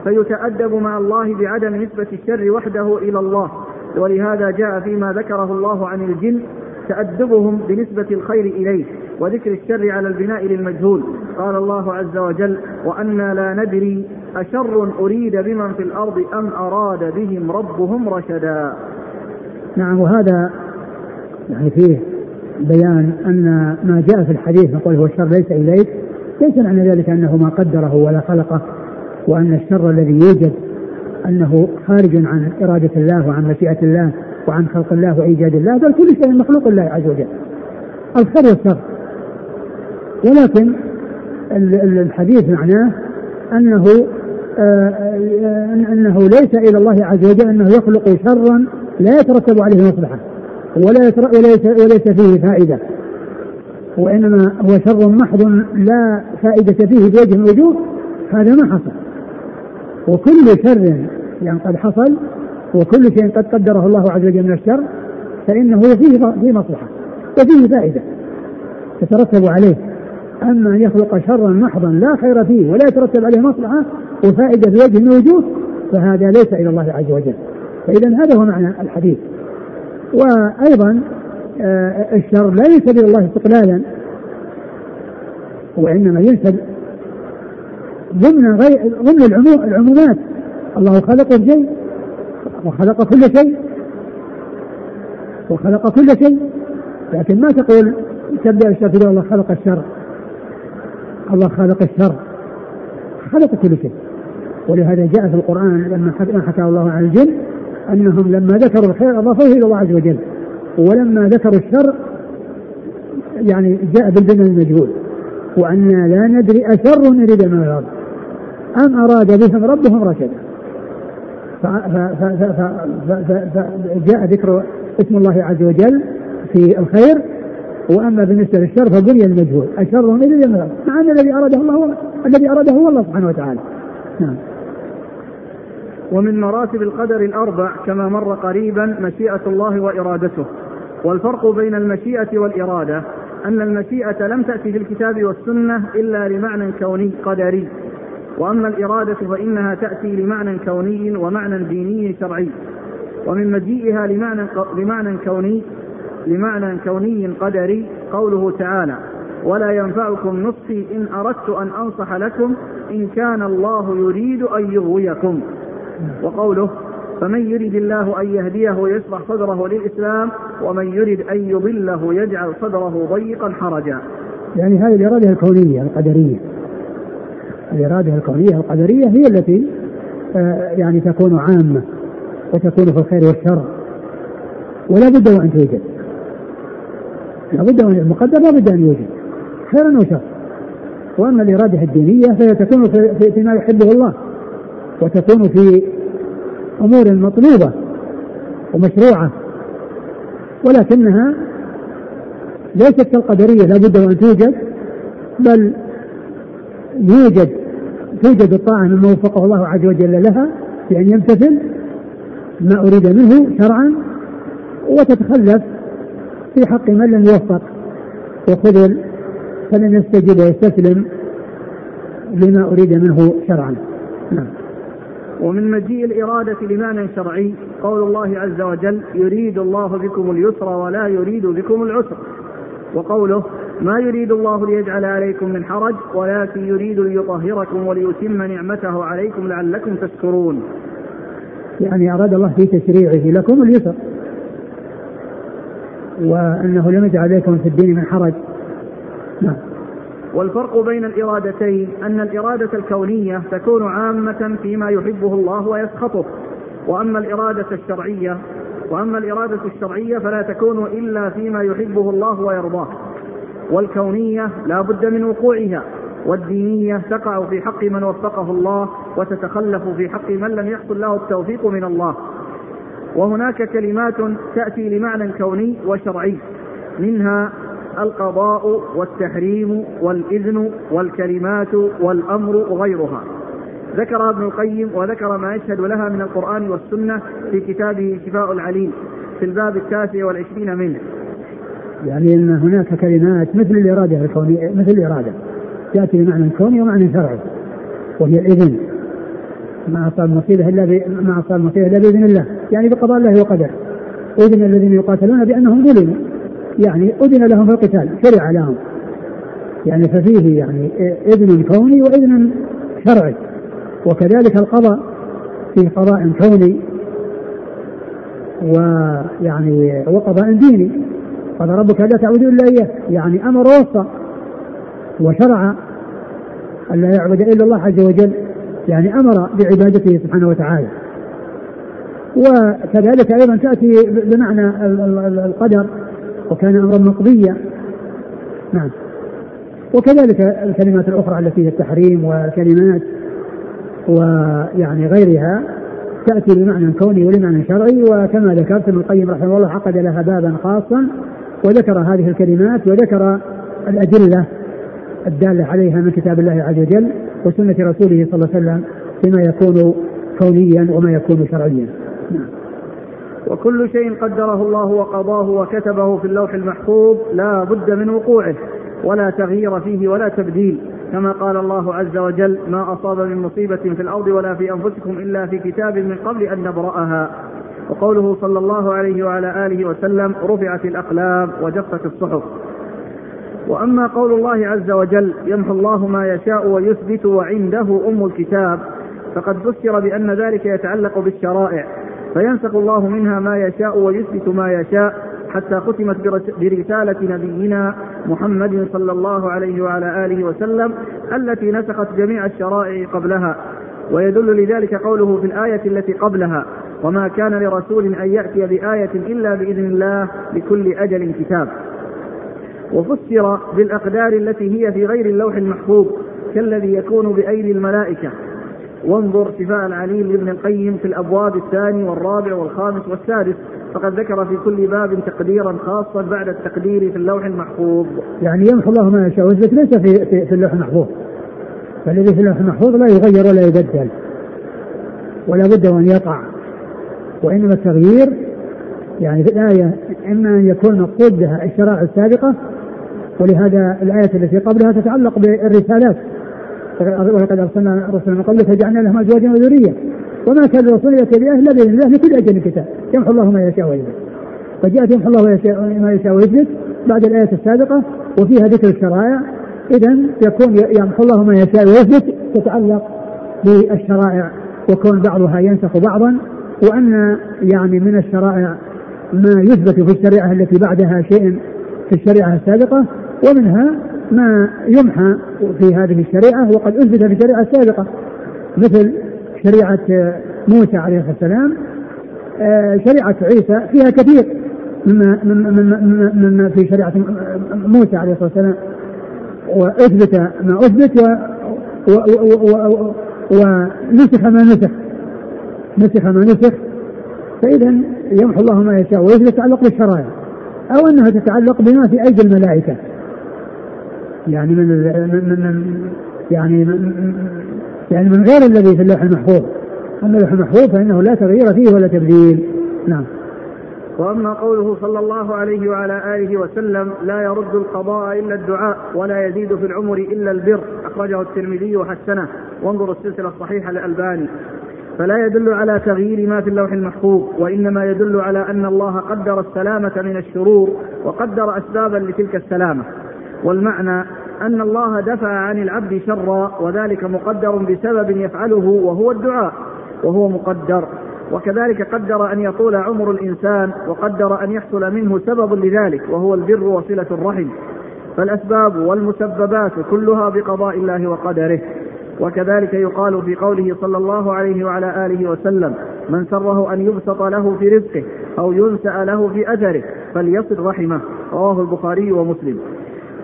فيتأدب مع الله بعدم نسبة الشر وحده إلى الله. ولهذا جاء فيما ذكره الله عن الجن تأدبهم بنسبة الخير إليه وذكر الشر على البناء للمجهول. قال الله عز وجل وأنا لا ندري أشر أريد بمن في الأرض أم أراد بهم ربهم رشدا. نعم وهذا يعني فيه بيان أن ما جاء في الحديث نقول هو الشر ليس إليك ليس معنى ذلك أنه ما قدره ولا خلقه وأن الشر الذي يوجد أنه خارج عن إرادة الله وعن مشيئة الله وعن خلق الله وإيجاد الله بل كل شيء مخلوق الله عز وجل. الخير والشر. ولكن الحديث معناه أنه آه، آه، أنه ليس إلى الله عز وجل أنه يخلق شرا لا يترتب عليه مصلحة ولا وليس وليس فيه فائدة. وإنما هو شر محض لا فائدة فيه بوجه من الوجوه هذا ما حصل. وكل شر يعني قد حصل وكل شيء قد قدره الله عز وجل من الشر فإنه فيه فيه مصلحة وفيه فائدة تترتب عليه. أما أن يخلق شرا محضا لا خير فيه ولا يترتب عليه مصلحة وفائدة في من الوجوه فهذا ليس إلى الله عز وجل. فإذا هذا هو معنى الحديث. وأيضا آه، الشر لا ينسب إلى الله استقلالا وإنما ينسب ضمن غير ضمن العمومات. الله خلق شيء وخلق كل شيء. وخلق كل شيء. لكن ما تقول تبدا الشر الله خلق الشر. الله خلق الشر. خلق كل شيء. ولهذا جاء في القرآن لما حكى الله عن الجن أنهم لما ذكروا الخير أضافوه إلى الله عز وجل. ولما ذكروا الشر يعني جاء بالبناء المجهول. وأنا لا ندري أشر أريد من الأرض أم أراد بهم ربهم رشدا. فجاء ذكر اسم الله عز وجل في الخير وأما بالنسبة للشر فبني المجهول. الشر من الذي مع أن الذي أراده الله الذي أراده هو الله سبحانه وتعالى. نعم. ومن مراتب القدر الأربع كما مر قريبا مشيئة الله وإرادته. والفرق بين المشيئة والإرادة أن المشيئة لم تأتي في الكتاب والسنة إلا لمعنى كوني قدري. وأما الإرادة فإنها تأتي لمعنى كوني ومعنى ديني شرعي. ومن مجيئها لمعنى لمعنى كوني لمعنى كوني قدري قوله تعالى ولا ينفعكم نصحي إن أردت أن أنصح لكم إن كان الله يريد أن يغويكم. وقوله فمن يرد الله أن يهديه يشرح صدره للإسلام ومن يرد أن يضله يجعل صدره ضيقا حرجا. يعني هذه الإرادة الكونية القدرية. الإرادة الكونية القدرية هي التي آه، يعني تكون عامة وتكون في الخير والشر. ولا بد وأن توجد. لابد ان المقدر لابد أن يوجد. خيرا وشر وأما الإرادة الدينية فهي تكون في فيما يحبه الله وتكون في أمور مطلوبة ومشروعة. ولكنها ليست كالقدرية لابد أن توجد بل يوجد توجد الطاعه مما وفقه الله عز وجل لها بأن يمتثل ما أريد منه شرعا وتتخلف في حق من لم يوفق وخذل فلم يستجب ويستسلم لما أريد منه شرعا. نعم. ومن مجيء الإرادة لمعنى شرعي قول الله عز وجل يريد الله بكم اليسر ولا يريد بكم العسر وقوله ما يريد الله ليجعل عليكم من حرج ولكن يريد ليطهركم وليتم نعمته عليكم لعلكم تشكرون. يعني أراد الله في تشريعه لكم اليسر. وأنه لم يجعل عليكم في الدين من حرج. نعم. والفرق بين الإرادتين أن الإرادة الكونية تكون عامة فيما يحبه الله ويسخطه. وأما الإرادة الشرعية وأما الإرادة الشرعية فلا تكون إلا فيما يحبه الله ويرضاه. والكونية لا بد من وقوعها والدينية تقع في حق من وفقه الله وتتخلف في حق من لم يحصل له التوفيق من الله. وهناك كلمات تأتي لمعنى كوني وشرعي منها القضاء والتحريم والإذن والكلمات والأمر وغيرها. ذكر ابن القيم وذكر ما يشهد لها من القرآن والسنة في كتابه شفاء العليم في الباب التاسع والعشرين منه. يعني إن هناك كلمات مثل الإرادة الكونية مثل الإرادة. تاتي بمعنى كوني ومعنى شرعي وهي الإذن. ما أصاب مصيبه إلا ما أصاب مصيبه إلا بإذن الله. يعني بقضاء الله وقدره. أذن الذين يقاتلون بأنهم ظلموا. يعني أذن لهم في القتال شرع لهم. يعني ففيه يعني إذن كوني وإذن شرعي. وكذلك القضاء في قضاء كوني ويعني وقضاء ديني. قال ربك لا تعبدوا إلا إياه. يعني أمر ووصى وشرع أن لا يعبد إلا الله عز وجل. يعني أمر بعبادته سبحانه وتعالى. وكذلك أيضا تأتي بمعنى القدر وكان امرا مقضيا. نعم. وكذلك الكلمات الأخرى التي هي التحريم والكلمات ويعني غيرها تأتي بمعنى كوني ولمعنى شرعي. وكما ذكرت ابن القيم رحمه الله عقد لها بابا خاصا وذكر هذه الكلمات وذكر الأدلة الدالة عليها من كتاب الله عز وجل وسنة رسوله صلى الله عليه وسلم فيما يكون كونيا وما يكون شرعيا. نعم. وكل شيء قدره الله وقضاه وكتبه في اللوح المحفوظ لا بد من وقوعه ولا تغيير فيه ولا تبديل كما قال الله عز وجل ما أصاب من مصيبة في الأرض ولا في أنفسكم إلا في كتاب من قبل أن نبرأها وقوله صلى الله عليه وعلى آله وسلم رفعت الأقلام وجفت الصحف. وأما قول الله عز وجل يمحو الله ما يشاء ويثبت وعنده أم الكتاب فقد فسر بأن ذلك يتعلق بالشرائع فينسخ الله منها ما يشاء ويثبت ما يشاء حتى ختمت برسالة نبينا محمد صلى الله عليه وعلى آله وسلم التي نسخت جميع الشرائع قبلها. ويدل لذلك قوله في الآية التي قبلها وما كان لرسول أن يأتي بآية إلا بإذن الله لكل أجل كتاب وفسر بالأقدار التي هي في غير اللوح المحفوظ كالذي يكون بأيدي الملائكة وانظر شفاء العليل لابن القيم في الأبواب الثاني والرابع والخامس والسادس فقد ذكر في كل باب تقديرا خاصا بعد التقدير في اللوح المحفوظ. يعني يمحو الله ما يشاء ويثبت ليس في, في, في اللوح المحفوظ. فالذي في اللوح المحفوظ لا يغير ولا يبدل. ولا بد ان يقع. وإنما التغيير يعني في الآية إما أن يكون مقصود بها الشرائع السابقة ولهذا الآية التي قبلها تتعلق بالرسالات. ولقد أرسلنا رسلا من قبلك فجعلنا لهم ازواجا وذرية. وما كان الرسول يأتي بآية إلا بإذن الله لكل أجل كتاب يمحو الله ما يشاء ويثبت فجاءت يمحو الله ما يشاء ويثبت بعد الآية السابقة وفيها ذكر الشرائع. اذا يكون يمحو الله ما يشاء ويثبت تتعلق بالشرائع وكون بعضها ينسخ بعضا. وأن يعني من الشرائع ما يثبت في الشريعة التي بعدها شيء في الشريعة السابقة ومنها ما يمحى في هذه الشريعة وقد أثبت في الشريعة السابقة مثل شريعة موسى عليه السلام. آه، شريعة عيسى فيها كثير مما مما مما في شريعة موسى عليه الصلاة والسلام. وأثبت ما أثبت ونسخ ما نسخ. نسخ ما نسخ فإذا يمحو الله ما يشاء ويثبت يتعلق بالشرائع أو أنها تتعلق بما في أيدي الملائكة. يعني من من, من يعني من يعني من غير الذي في اللوح المحفوظ. أما اللوح المحفوظ فإنه لا تغيير فيه ولا تبديل. نعم. وأما قوله صلى الله عليه وعلى آله وسلم لا يرد القضاء إلا الدعاء ولا يزيد في العمر إلا البر أخرجه الترمذي وحسنه. وانظر السلسلة الصحيحة للالباني فلا يدل على تغيير ما في اللوح المحفوظ وإنما يدل على أن الله قدر السلامة من الشرور وقدر أسبابا لتلك السلامة. والمعنى أن الله دفع عن العبد شرا وذلك مقدر بسبب يفعله وهو الدعاء وهو مقدر. وكذلك قدر أن يطول عمر الإنسان وقدر أن يحصل منه سبب لذلك وهو البر وصلة الرحم. فالأسباب والمسببات كلها بقضاء الله وقدره. وكذلك يقال في قوله صلى الله عليه وعلى آله وسلم من سره أن يبسط له في رزقه أو ينسأ له في أثره فليصل رحمه. رواه البخاري ومسلم.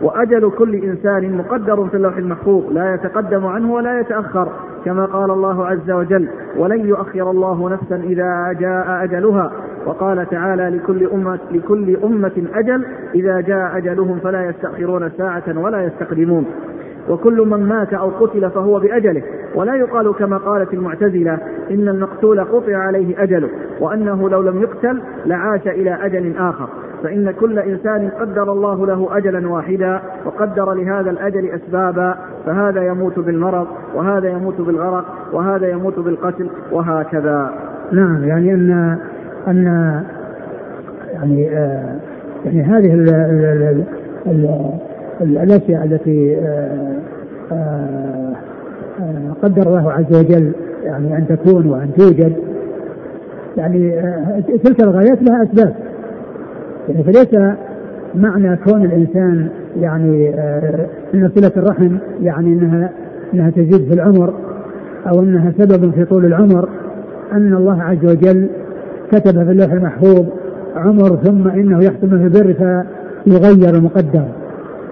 وأجل كل إنسان مقدر في اللوح المحفوظ لا يتقدم عنه ولا يتأخر كما قال الله عز وجل ولن يؤخر الله نفسا إذا جاء أجلها. وقال تعالى لكل أمة, لكل أمة أجل إذا جاء أجلهم فلا يستأخرون ساعة ولا يستقدمون. وكل من مات أو قتل فهو بأجله. ولا يقال كما قالت المعتزلة إن المقتول قطع عليه أجله وأنه لو لم يقتل لعاش إلى أجل آخر. فإن كل إنسان قدر الله له أجلا واحدا وقدر لهذا الأجل أسبابا فهذا يموت بالمرض وهذا يموت بالغرق وهذا يموت بالقتل وهكذا. نعم يعني أن أن يعني آه يعني هذه ال ال ال ال الأشياء التي آه آه قدر الله عز وجل يعني أن تكون وأن توجد. يعني آه، تلك الغايات لها أسباب. يعني فليس معنى كون الإنسان يعني ان صلة الرحم يعني إنها إنها تزيد في العمر أو إنها سبب في طول العمر. أن الله عز وجل كتب في اللوح المحفوظ عمر ثم إنه يحصل منه البر فيغير المقدر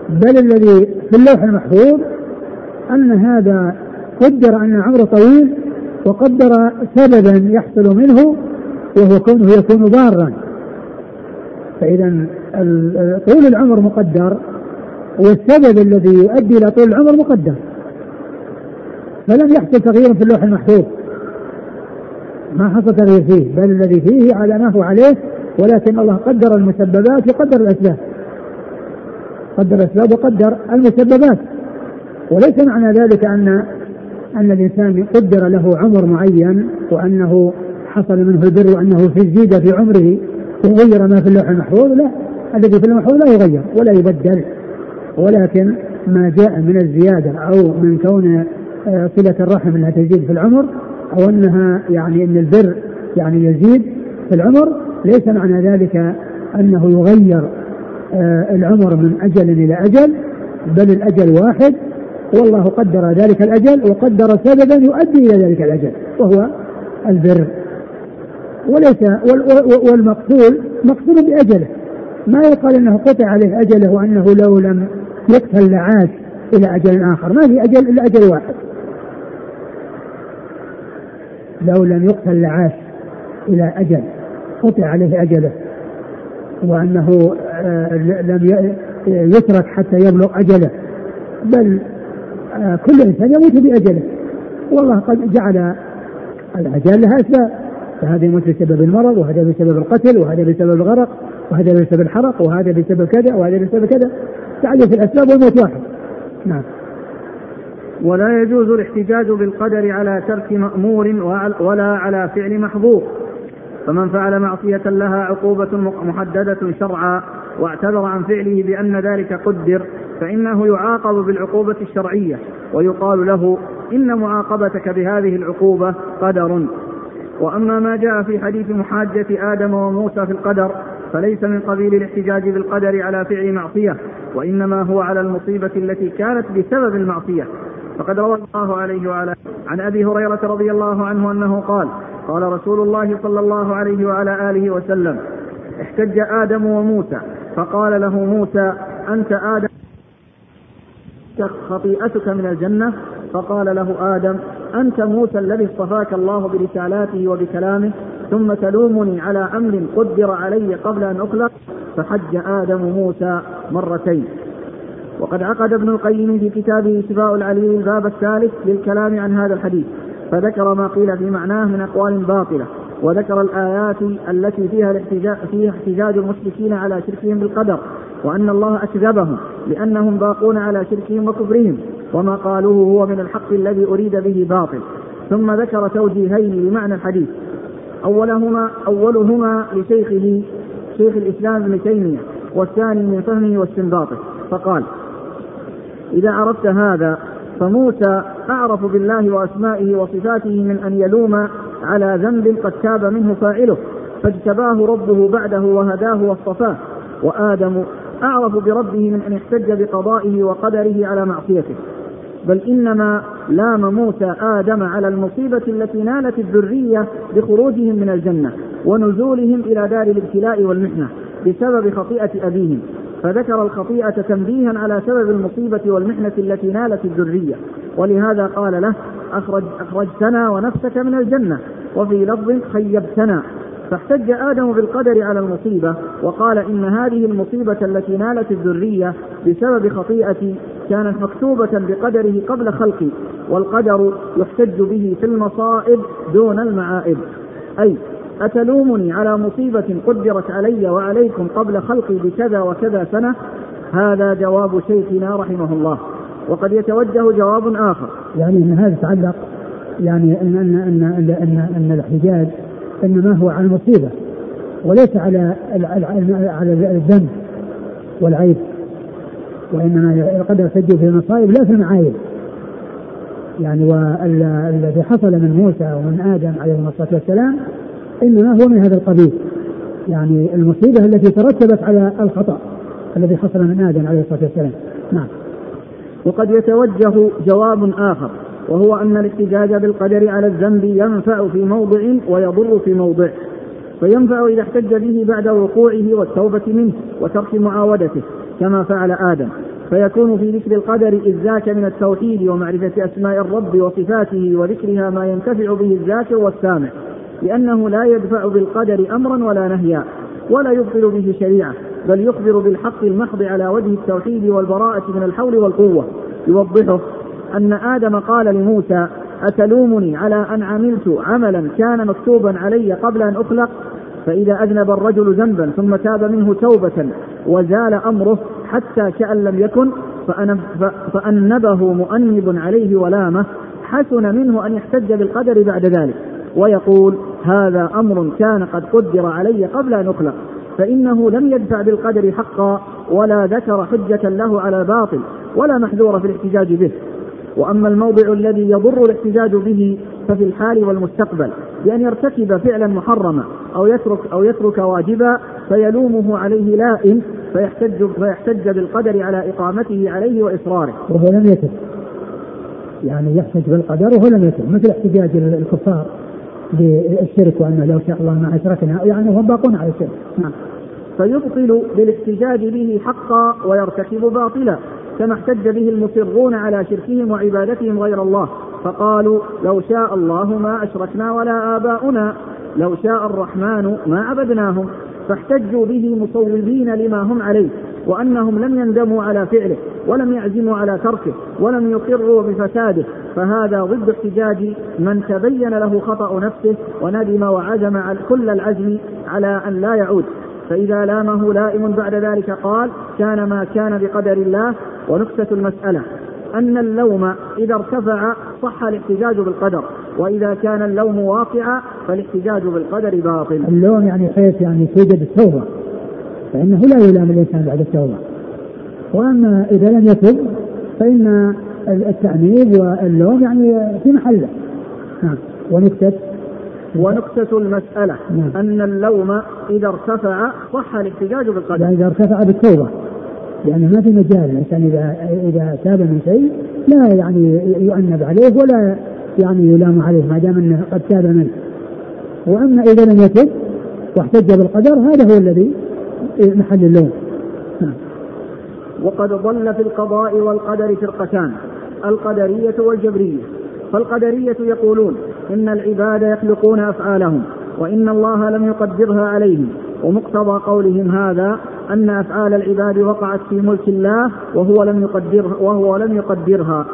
بل الذي في اللوح المحفوظ أن هذا قدر أن عمره طويل وقدر سببا يحصل منه وهو كونه يكون ضارا. فإذا طول العمر مقدر والسبب الذي يؤدي إلى طول العمر مقدر. فلم يحصل تغيير في اللوح المحفوظ. ما حصل تغيير فيه بل الذي فيه على ما هو عليه ولكن الله قدر المسببات وقدر الأسباب. قدر الأسباب وقدر المسببات. وليس معنى ذلك أن أن الإنسان قدر له عمر معين وأنه حصل منه البر وأنه في الزيادة في عمره وغير ما في اللوح المحفوظ لا. الذي في المحفوظ لا يغير ولا يبدل. ولكن ما جاء من الزيادة أو من كون آه، صلة الرحم أنها تزيد في العمر أو أنها يعني أن البر يعني يزيد في العمر ليس معنى ذلك أنه يغير العمر من أجل إلى أجل بل الأجل واحد والله قدر ذلك الأجل وقدر سببا يؤدي إلى ذلك الأجل وهو البر. وليس والمقتول مقتول بأجله. ما يقال إنه قطع عليه أجله وأنه لو لم يقتل لعاش إلى أجل آخر. ما في أجل إلا أجل واحد. لو لم يقتل لعاش إلى أجل قطع عليه أجله وأنه آه، لم يترك حتى يبلغ أجله. بل آه، كل إنسان يموت بأجله. والله قد جعل الاجال لها أسباب. فهذا يموت بسبب المرض وهذا بسبب القتل وهذا بسبب الغرق وهذا بسبب الحرق وهذا بسبب كذا وهذا بسبب كذا. تعرف الأسباب والموت واحد. نعم. ولا يجوز الاحتجاج بالقدر على ترك مأمور ولا على فعل محظور فمن فعل معصية لها عقوبة محددة شرعا. واعتذر عن فعله بأن ذلك قدر فإنه يعاقب بالعقوبة الشرعية ويقال له إن معاقبتك بهذه العقوبة قدر. وأما ما جاء في حديث محاجة آدم وموسى في القدر فليس من قبيل الاحتجاج بالقدر على فعل معصية وإنما هو على المصيبة التي كانت بسبب المعصية. فقد روى الله عليه وعلى عن أبي هريرة رضي الله عنه أنه قال قال رسول الله صلى الله عليه وعلى آله وسلم احتج آدم وموسى فقال له موسى أنت آدم. خطيئتك من الجنة. فقال له آدم أنت موسى الذي اصطفاك الله برسالاته وبكلامه ثم تلومني على أمر قدر علي قبل أن أخلق. فحج آدم موسى مرتين. وقد عقد ابن القيم في كتابه شفاء العليل الباب الثالث للكلام عن هذا الحديث. فذكر ما قيل في معناه من أقوال باطلة. وذكر الآيات التي فيها الاحتجاج فيها احتجاج المشركين على شركهم بالقدر وأن الله أكذبهم لأنهم باقون على شركهم وكفرهم وما قالوه هو من الحق الذي أريد به باطل. ثم ذكر توجيهين لمعنى الحديث. أولهما أولهما لشيخه شيخ الإسلام ابن تيمية والثاني من فهمه واستنباطه. فقال إذا عرفت هذا فموسى أعرف بالله وأسمائه وصفاته من أن يلوم على ذنب قد تاب منه فاعله فاجتباه ربه بعده وهداه واصطفاه. وآدم أعرف بربه من أن يحتج بقضائه وقدره على معصيته. بل إنما لام موسى آدم على المصيبة التي نالت الذرية بخروجهم من الجنة ونزولهم إلى دار الابتلاء والمحنة بسبب خطيئة أبيهم. فذكر الخطيئة تنبيها على سبب المصيبة والمحنة التي نالت الذرية. ولهذا قال له أخرج أخرجتنا ونفسك من الجنة وفي لفظ خيبتنا. فاحتج آدم بالقدر على المصيبة وقال إن هذه المصيبة التي نالت الذرية بسبب خطيئتي كانت مكتوبة بقدره قبل خلقي والقدر يحتج به في المصائب دون المعائب. أي أتلومني على مصيبة قدرت علي وعليكم قبل خلقي بكذا وكذا سنة؟ هذا جواب شيخنا رحمه الله. وقد يتوجه جواب آخر. يعني أن هذا يتعلق يعني أن أن أن أن, أن, أن الاحتجاج إنما هو على المصيبة وليس على على الذنب والعيب وإنما قد يحتج في المصائب لا في المعايب. يعني والذي حصل من موسى ومن آدم عليهم الصلاة والسلام إنما هو من هذا القبيل. يعني المصيبة التي ترتبت على الخطأ الذي حصل من آدم عليه الصلاة والسلام. نعم. وقد يتوجه جواب آخر وهو أن الاحتجاج بالقدر على الذنب ينفع في موضع ويضر في موضع فينفع إذا احتج به بعد وقوعه والتوبة منه وترك معاودته كما فعل آدم فيكون في ذكر القدر إذ ذاك من التوحيد ومعرفة أسماء الرب وصفاته وذكرها ما ينتفع به الذاكر والسامع لأنه لا يدفع بالقدر أمرا ولا نهيا. ولا يبطل به شريعة بل يخبر بالحق المحض على وجه التوحيد والبراءة من الحول والقوة. يوضحه أن آدم قال لموسى أتلومني على أن عملت عملا كان مكتوبا علي قبل أن أخلق؟ فإذا أذنب الرجل ذنبا ثم تاب منه توبة وزال أمره حتى كأن لم يكن فأنبه مؤنب عليه ولامة حسن منه أن يحتج بالقدر بعد ذلك. ويقول هذا أمر كان قد قدر علي قبل أن أخلق فإنه لم يدفع بالقدر حقا ولا ذكر حجة له على باطل ولا محذور في الاحتجاج به وأما الموضع الذي يضر الاحتجاج به ففي الحال والمستقبل بأن يرتكب فعلا محرما أو يترك أو يترك واجبا فيلومه عليه لائم فيحتج فيحتج بالقدر على إقامته عليه وإصراره. وهو لم يتب. يعني يحتج بالقدر وهو لم يتب مثل احتجاج الكفار بالشرك وأن لو شاء الله ما أشركنا يعني هم باقون على الشرك. نعم. فيبطل بالاحتجاج به حقا ويرتكب باطلا كما احتج به المصرون على شركهم وعبادتهم غير الله فقالوا لو شاء الله ما أشركنا ولا آباؤنا لو شاء الرحمن ما عبدناهم فاحتجوا به مصوبين لما هم عليه وأنهم لم يندموا على فعله ولم يعزموا على تركه ولم يقروا بفساده. فهذا ضد احتجاج من تبين له خطأ نفسه وندم وعزم كل العزم على أن لا يعود. فإذا لامه لائم بعد ذلك قال كان ما كان بقدر الله. ونكتة المسألة أن اللوم إذا ارتفع صح الاحتجاج بالقدر وإذا كان اللوم واقعا فالاحتجاج بالقدر باطل. اللوم يعني حيث يعني توجد التوبة. فإنه لا يلام الإنسان بعد التوبة. وأما إذا لم يتب فإن التأنيب واللوم يعني في محله. نعم. ونكتة ونكتة المسألة. نعم. أن اللوم إذا ارتفع صح الاحتجاج بالقدر. يعني إذا ارتفع بالتوبة. لأنه ما في مجال. الإنسان إذا إذا تاب من شيء لا يعني يؤنب عليه ولا يعني يلام عليه ما دام أنه قد تاب منه. وأما إذا لم يتب واحتج بالقدر هذا هو الذي محل اللوم نعم. وقد ضل في القضاء والقدر فرقتان القدرية والجبرية. فالقدرية يقولون إن العباد يخلقون أفعالهم وإن الله لم يقدرها عليهم. ومقتضى قولهم هذا أن أفعال العباد وقعت في ملك الله وهو لم يقدر وهو لم يقدرها.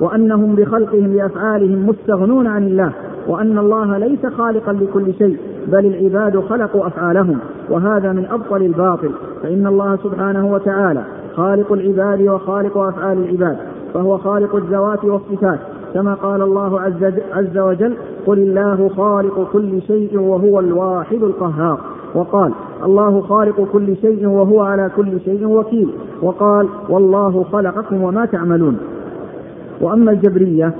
وأنهم بخلقهم لأفعالهم مستغنون عن الله. وأن الله ليس خالقا لكل شيء بل العباد خلقوا أفعالهم وهذا من أبطل الباطل. فإن الله سبحانه وتعالى خالق العباد وخالق أفعال العباد فهو خالق الذوات والصفات. كما قال الله عز, وجل قل الله خالق كل شيء وهو الواحد القهار وقال الله خالق كل شيء وهو على كل شيء وكيل وقال والله خلقكم وما تعملون وأما الجبرية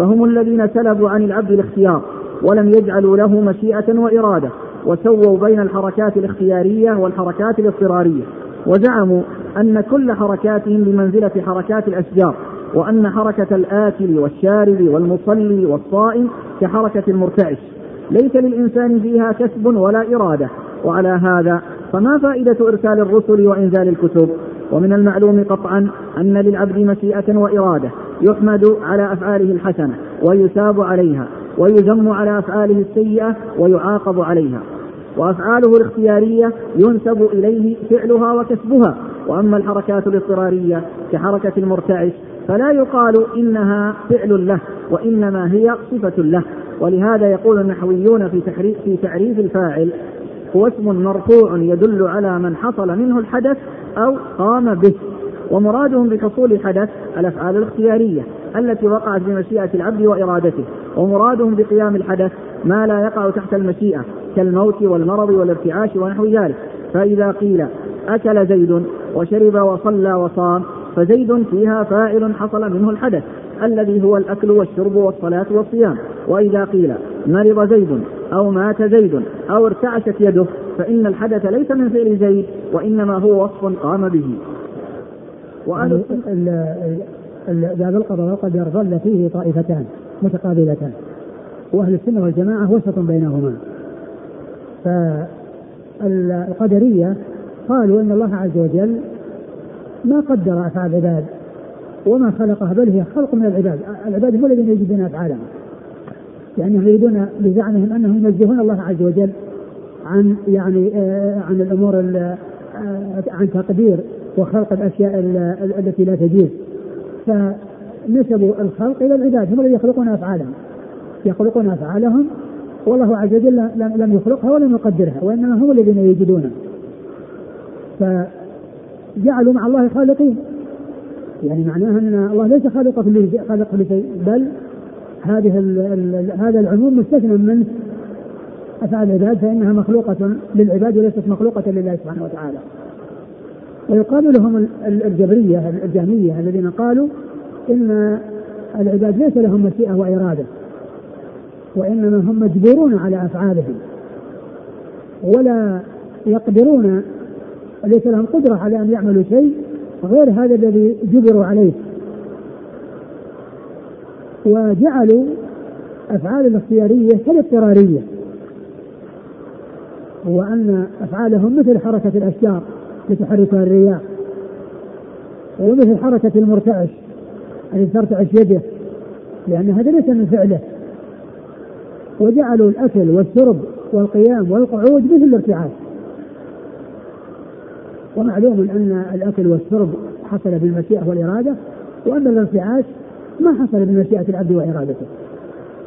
فهم الذين سلبوا عن العبد الاختيار ولم يجعلوا له مشيئة وإرادة وسووا بين الحركات الاختيارية والحركات الاضطرارية وزعموا أن كل حركاتهم بمنزلة حركات الأشجار وأن حركة الآكل والشارب والمصلي والصائم كحركة المرتعش. ليس للإنسان فيها كسب ولا إرادة وعلى هذا فما فائدة إرسال الرسل وإنزال الكتب؟ ومن المعلوم قطعا أن للعبد مشيئة وإرادة يحمد على أفعاله الحسنة ويثاب عليها ويذم على أفعاله السيئة ويعاقب عليها. وأفعاله الاختيارية ينسب إليه فعلها وكسبها. وأما الحركات الاضطرارية كحركة المرتعش فلا يقال إنها فعل له وإنما هي صفة له. ولهذا يقول النحويون في في تعريف الفاعل هو اسم مرفوع يدل على من حصل منه الحدث أو قام به. ومرادهم بحصول الحدث الأفعال الاختيارية التي وقعت بمشيئة العبد وإرادته ومرادهم بقيام الحدث ما لا يقع تحت المشيئة كالموت والمرض والارتعاش ونحو ذلك. فإذا قيل أكل زيد وشرب وصلى وصام فزيد فيها فاعل حصل منه الحدث الذي هو الأكل والشرب والصلاة والصيام. وإذا قيل مرض زيد أو مات زيد أو ارتعشت يده فإن الحدث ليس من فعل زيد وإنما هو وصف قام به. وأهل باب القضاء والقدر ظل فيه طائفتان متقابلتان. وأهل السنة والجماعة وسط بينهما. فالقدرية قالوا أن الله عز وجل ما قدر أفعال العباد وما خلقها بل هي خلق من العباد، العباد هم الذين يجدون أفعالهم. لانهم يريدون بزعمهم أنهم ينزهون الله عز وجل عن يعني آه عن الأمور آه عن تقدير وخلق الأشياء التي لا تجوز. فنسبوا الخلق إلى العباد هم الذين يخلقون أفعالهم. يخلقون أفعالهم والله عز وجل لم يخلقها ولم يقدرها وإنما هم الذين يجدونها. ف جعلوا مع الله خالقين يعني معناها أن الله ليس خالق كل خالق كل شيء بل هذه هذا العموم مستثنى من أفعال العباد فإنها مخلوقة للعباد وليست مخلوقة لله سبحانه وتعالى. ويقابلهم الجبرية الجهمية الذين قالوا إن العباد ليس لهم مشيئة وإرادة وإنما هم مجبورون على أفعالهم ولا يقدرون وليس لهم قدرة على أن يعملوا شيء غير هذا الذي جبروا عليه. وجعلوا أفعال الاختيارية كالاضطرارية وأن أفعالهم مثل حركة الأشجار. لتحركها الرياح. ومثل حركة المرتعش الذي ترتعش يده لأن هذا ليس من فعله. وجعلوا الأكل والشرب والقيام والقعود مثل الارتعاش. ومعلوم أن الأكل والشرب حصل بالمشيئة والإرادة وأن الارتعاش ما حصل بمشيئة العبد وإرادته.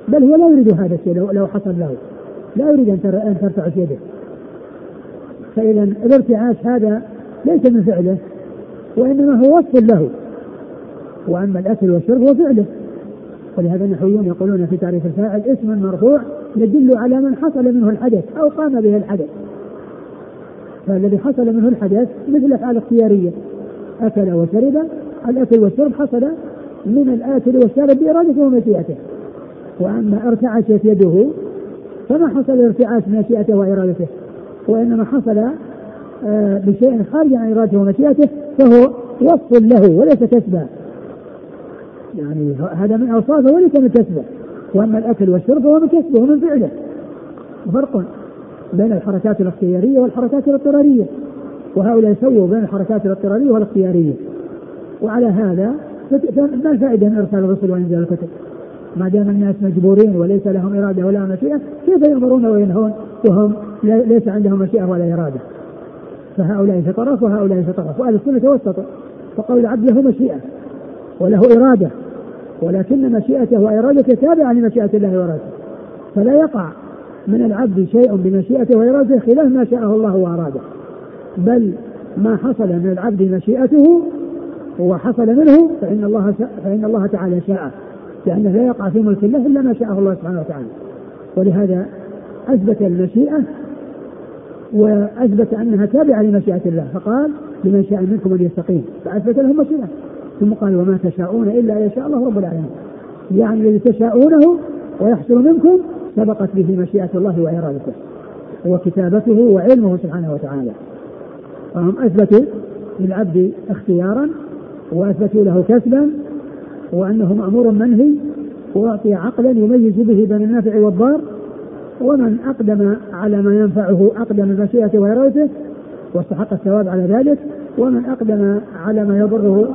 بل هو لا يريد هذا الشيء لو, لو حصل له. لا يريد أن ترتعش يده. فإذا الارتعاش هذا ليس من فعله وإنما هو وصف له. وأما الأكل والشرب هو فعله. ولهذا النحويون يقولون في تعريف الفاعل اسم مرفوع يدل على من حصل منه الحدث أو قام به الحدث. فالذي حصل منه الحدث مثل الافعال الاختياريه أكل وشرب الأكل والشرب حصل من الآكل والشارب بإرادته ومشيئته. وأما ارتعشت يده فما حصل ارتعاش مشيئته وإرادته؟ وإنما حصل آه، بشيء خارج عن إرادته ومشيئته فهو وصف له وليس كسبا. يعني هذا من أوصافه وليس من كسبه. وأما الأكل والشرب فهو من كسبه ومن فعله. فرق بين الحركات الاختيارية والحركات الاضطرارية. وهؤلاء سووا بين الحركات الاضطرارية والاختيارية. وعلى هذا ما الفائدة من إرسال الرسل وإنزال الكتب؟ ما دام الناس مجبورين وليس لهم إرادة ولا مشيئة كيف يأمرون وينهون؟ وهم ليس عندهم مشيئة ولا إرادة. فهؤلاء في طرف وهؤلاء في طرف وأهل السنة توسطوا. فقول العبد له مشيئة وله إرادة ولكن مشيئته وإرادته تابعة لمشيئة الله وإرادته فلا يقع من العبد شيء بمشيئته وإرادته خلاف ما شاءه الله وأراده. بل ما حصل من العبد مشيئته وحصل منه فإن الله فإن الله تعالى شاء لأنه لا يقع في ملك الله إلا ما شاءه الله سبحانه وتعالى. ولهذا أثبت المشيئة وأثبت أنها تابعة لمشيئة الله فقال لمن شاء منكم أن يستقيم. فأثبت لهم مشيئة ثم قال وما تشاءون إلا أن يشاء الله رب العالمين. يعني الذي تشاءونه ويحصل منكم سبقت به مشيئة الله وإرادته وكتابته وعلمه سبحانه وتعالى. فهم أثبتوا للعبد اختيارا وأثبتوا له كسبا وأنه مأمور منهي وأعطي عقلا يميز به بين النافع والضار ومن أقدم على ما ينفعه أقدم مشيئته وإرادته واستحق الثواب على ذلك ومن أقدم على ما يضره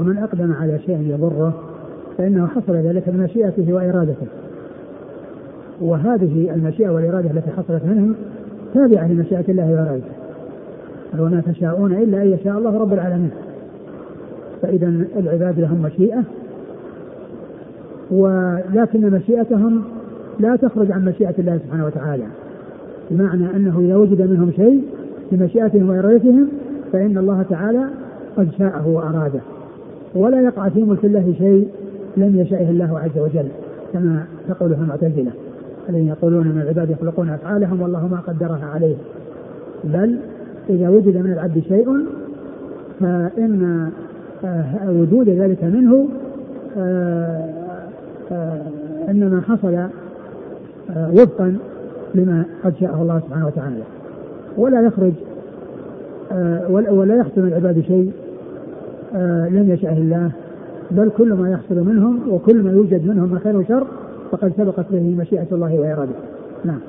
ومن أقدم على شيء يضره فإنه حصل ذلك بمشيئته وإرادته. وهذه المشيئة والإرادة التي حصلت منهم تابعة لمشيئة الله وإرادته. وما تشاءون إلا أن يشاء الله رب العالمين. فإذا العباد لهم مشيئة ولكن مشيئتهم لا تخرج عن مشيئة الله سبحانه وتعالى. بمعنى أنه إذا وجد منهم شيء بمشيئتهم وإرادتهم فإن الله تعالى قد شاءه وأراده. ولا يقع في ملك الله شيء لم يشأه الله عز وجل كما تقوله المعتزلة الذين يقولون إن العباد يخلقون أفعالهم والله ما قدرها عليه. بل إذا وجد من العبد شيء فإن آه، وجود ذلك منه آه، آه، إنما حصل وفقا لما قد شاءه الله سبحانه وتعالى. ولا يخرج ولا من العباد شيء لم يشاء الله بل كل ما يحصل منهم وكل ما يوجد منهم من خير وشر فقد سبقت به مشيئة الله وإرادته. نعم.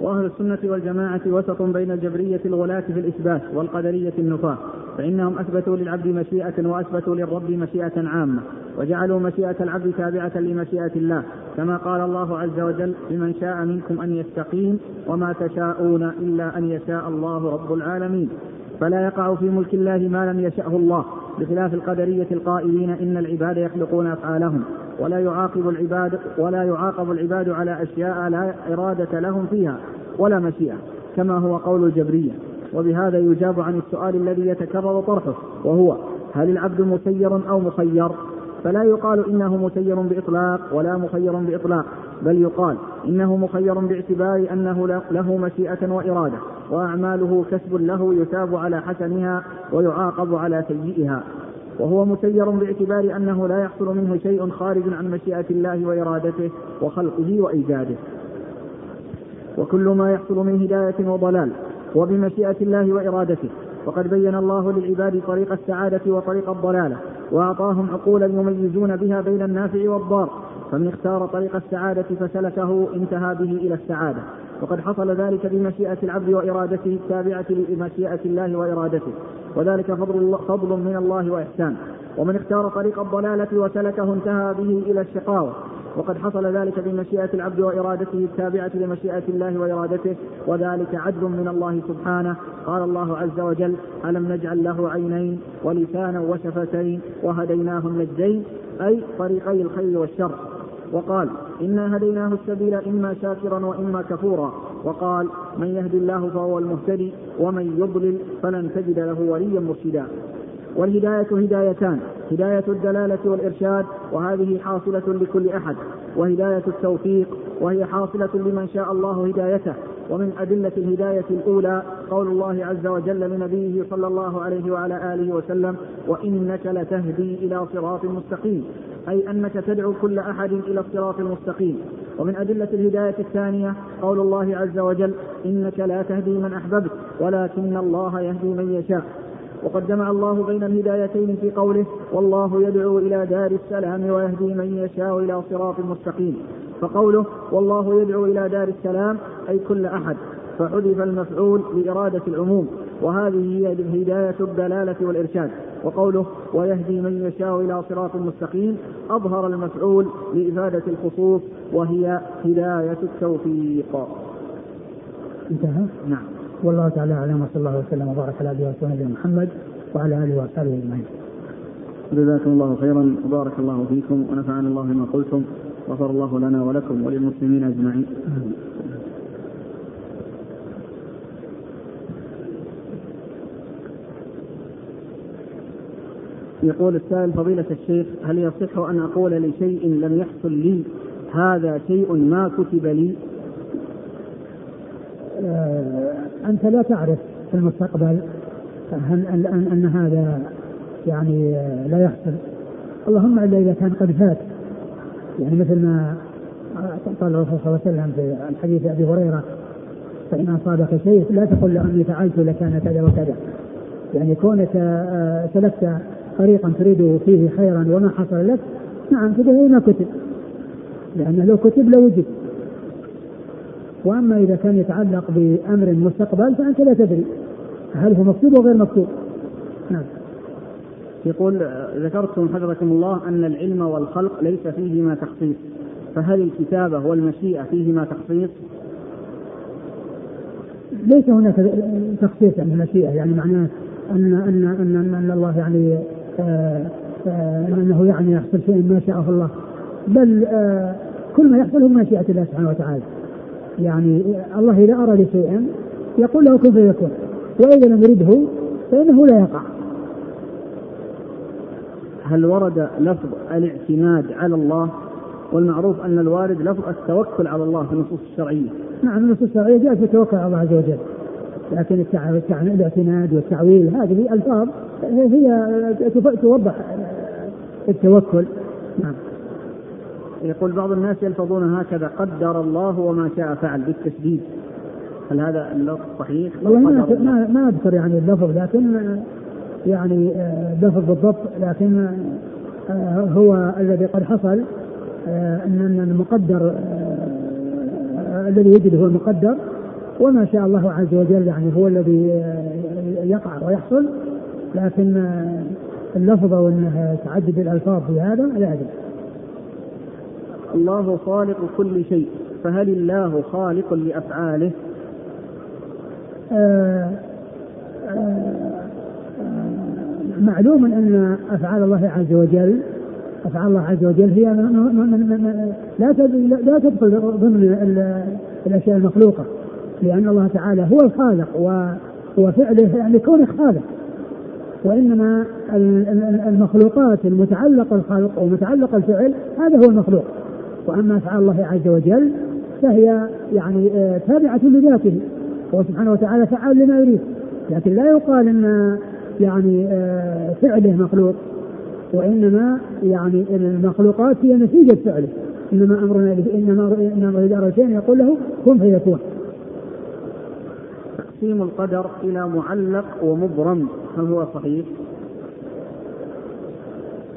وأهل السنة والجماعة وسط بين الجبرية الغلاة في الإثبات والقدرية النفاة فإنهم أثبتوا للعبد مشيئة وأثبتوا للرب مشيئة عامة وجعلوا مشيئة العبد تابعة لمشيئة الله كما قال الله عز وجل لمن شاء منكم أن يستقيم وما تشاءون إلا أن يشاء الله رب العالمين فلا يقع في ملك الله ما لم يشأه الله بخلاف القدرية القائلين إن العباد يخلقون أفعالهم ولا يعاقب العباد ولا يعاقب العباد على أشياء لا إرادة لهم فيها ولا مشيئة كما هو قول الجبرية. وبهذا يجاب عن السؤال الذي يتكرر طرحه وهو هل العبد مسير أو مخير؟ فلا يقال إنه مسير بإطلاق ولا مخير بإطلاق بل يقال إنه مخير باعتبار أنه له مشيئة وإرادة. وأعماله كسب له يثاب على حسنها ويعاقب على سيئها. وهو مسير باعتبار أنه لا يحصل منه شيء خارج عن مشيئة الله وإرادته وخلقه وإيجاده. وكل ما يحصل من هداية وضلال وبمشيئة الله وإرادته. وقد بين الله للعباد طريق السعادة وطريق الضلالة وأعطاهم عقولا يميزون بها بين النافع والضار. فمن اختار طريق السعادة فسلكه انتهى به إلى السعادة. وقد حصل ذلك بمشيئة العبد وإرادته التابعة لمشيئة الله وإرادته. وذلك فضل, فضل من الله وإحسان. ومن اختار طريق الضلالة وسلكه انتهى به إلى الشقاوة. وقد حصل ذلك بمشيئة العبد وإرادته التابعة لمشيئة الله وإرادته. وذلك عدل من الله سبحانه. قال الله عز وجل ألم نجعل له عينين ولسانا وشفتين وهديناه النجدين أي طريقي الخير والشر. وقال إنا هديناه السبيل إما شاكرا وإما كفورا. وقال من يهد الله فهو المهتدي ومن يضلل فلن تجد له وليا مرشدا. والهداية هدايتان هداية الدلالة والإرشاد وهذه حاصلة لكل أحد وهداية التوفيق وهي حاصلة لمن شاء الله هدايته ومن أدلة الهداية الأولى قول الله عز وجل لنبيه صلى الله عليه وعلى آله وسلم وإنك لتهدي إلى صراط مستقيم. أي أنك تدعو كل أحد إلى الصراط المستقيم. ومن أدلة الهداية الثانية قول الله عز وجل إنك لا تهدي من أحببت ولكن الله يهدي من يشاء. وقد جمع الله بين الهدايتين في قوله والله يدعو إلى دار السلام ويهدي من يشاء إلى صراط مستقيم. فقوله والله يدعو إلى دار السلام أي كل أحد. فحذف المفعول لإرادة العموم. وهذه هي هداية الدلالة والإرشاد. وقوله ويهدي من يشاء إلى صراط مستقيم أظهر المفعول لإفادة الخصوص وهي هداية التوفيق. انتهى؟ نعم. والله تعالى أعلم وصلى الله وسلم وبارك على عبده ورسوله محمد وعلى آله وأصحابه أجمعين. جزاكم الله خيرا وبارك الله فيكم ونفعنا الله بما قلتم غفر الله لنا ولكم وللمسلمين أجمعين. يقول السائل فضيلة الشيخ هل يصح أن أقول لشيء لم يحصل لي؟ هذا شيء ما كتب لي. آه، أنت لا تعرف في المستقبل أن, أن, أن هذا يعني لا يحصل. اللهم إلا إذا كان قد فات. يعني مثل ما قال الرسول صلى الله عليه وسلم في الحديث أبي هريرة فإن أصابك شيء لا تقل لأني فعلت لكان كذا وكذا. يعني كونك آه، سلكت طريقا تريد فيه خيرا وما حصل لك نعم فهذا ما كتب. لأنه لو كتب لوجد. وأما إذا كان يتعلق بأمر مستقبل فأنت لا تدري هل هو مكتوب أو غير مكتوب. نعم. يقول ذكرتم حفظكم الله أن العلم والخلق ليس فيهما تخصيص فهل الكتابة والمشيئة فيهما تخصيص؟ ليس هناك تخصيص يعني المشيئه يعني معناه ان ان, أن الله يعني انه يعني يحصل شيء ما شاءه الله. بل كل ما يحصل هو مشيئة الله سبحانه وتعالى. يعني الله إذا أراد شيئا يقول له كن فيكون. وإذا لم يرده فإنه لا يقع. هل ورد لفظ الاعتماد على الله؟ والمعروف أن الوارد لفظ التوكل على الله في النصوص الشرعية. نعم النصوص الشرعية جاءت في التوكل على الله عز وجل. لكن الاعتماد والتعويل هذه ألفاظ هي توضح التوكل. نعم. يقول بعض الناس يلفظون هكذا قدر الله وما شاء فعل بالتشديد هل هذا اللفظ صحيح؟ والله ما ما أذكر يعني اللفظ لكن يعني آه، لفظ بالضبط لكن آه، هو الذي قد حصل آه، ان المقدر الذي يجد هو المقدر وما شاء الله عز وجل يعني هو الذي يقع ويحصل لكن اللفظ وانه تعدد الألفاظ في هذا لا أدري. الله خالق كل شيء فهل الله خالق لأفعاله آه آه معلوم أن أفعال الله عز وجل أفعال الله عز وجل هي لا لا تدخل ضمن الأشياء المخلوقة لأن الله تعالى هو الخالق وفعله يعني كونه خالق. وإنما المخلوقات المتعلقة الخلق ومتعلقة الفعل هذا هو المخلوق. وأما أفعال الله عز وجل فهي يعني آه، تابعة لذاته. هو سبحانه وتعالى فعال لما يريد. لكن لا يقال إن يعني آه، فعله مخلوق. وإنما يعني المخلوقات هي نتيجة فعله. إنما إنما اذا اراد شيئا يقول له كن فيكون. تقسيم القدر إلى معلق ومبرم. هل هو صحيح؟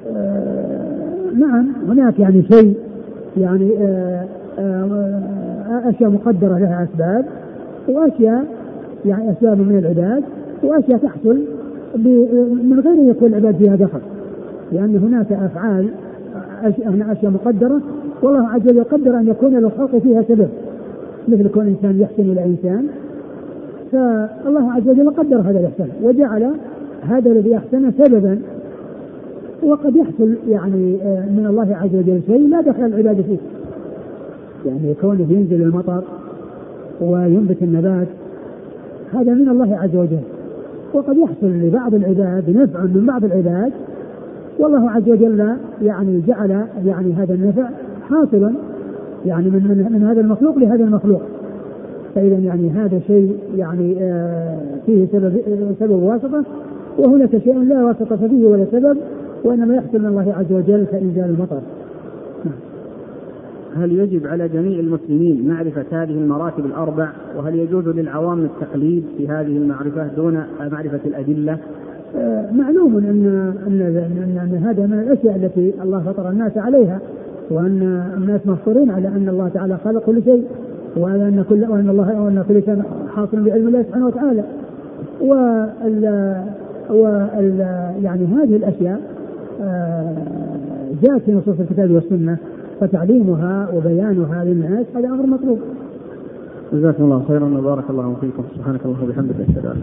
آه نعم هناك يعني شيء يعني آه، آه، أشياء مقدرة لها أسباب وأشياء يعني أسباب من العباد وأشياء تحصل من غير أن يكون العباد فيها دخل. لأن هناك أفعال أشياء مقدرة والله عز وجل قدر أن يكون للخلق فيها سبب. مثل كون إنسان يحسن إلى إنسان فالله عز وجل قدر هذا الإحسان وجعل هذا الذي أحسن سببا. وقد يحصل يعني آه، من الله عز وجل شيء لا دخل العباد فيه. يعني كونه ينزل المطر وينبت النبات هذا من الله عز وجل. وقد يحصل لبعض العباد نفع من بعض العباد. والله عز وجل يعني جعل يعني هذا النفع حاصلا يعني من من, من هذا المخلوق لهذا المخلوق. فإذا يعني هذا شيء يعني آه فيه سبب سبب واسطة وهناك شيء لا واسطة فيه ولا سبب وإنما يحصل من الله عز وجل كإنزال المطر نعم. هل يجب على جميع المسلمين معرفة هذه المراتب الأربع وهل يجوز للعوام التقليد في هذه المعرفة دون معرفة الأدلة؟ آه معلوم أن أن أن, أن هذا من الأشياء التي الله فطر الناس عليها وأن الناس مفطورين على أن الله تعالى خلق كل شيء وأن كل وأن الله وأن كل شيء حاصل بعلم الله سبحانه وتعالى. وال وال يعني هذه الأشياء آه، جاءت في نصوص الكتاب والسنة فتعليمها وبيانها للناس هذا أمر مطلوب. جزاكم الله خيرا وبارك الله فيكم. سبحانك اللهم وبحمدك أشهد أن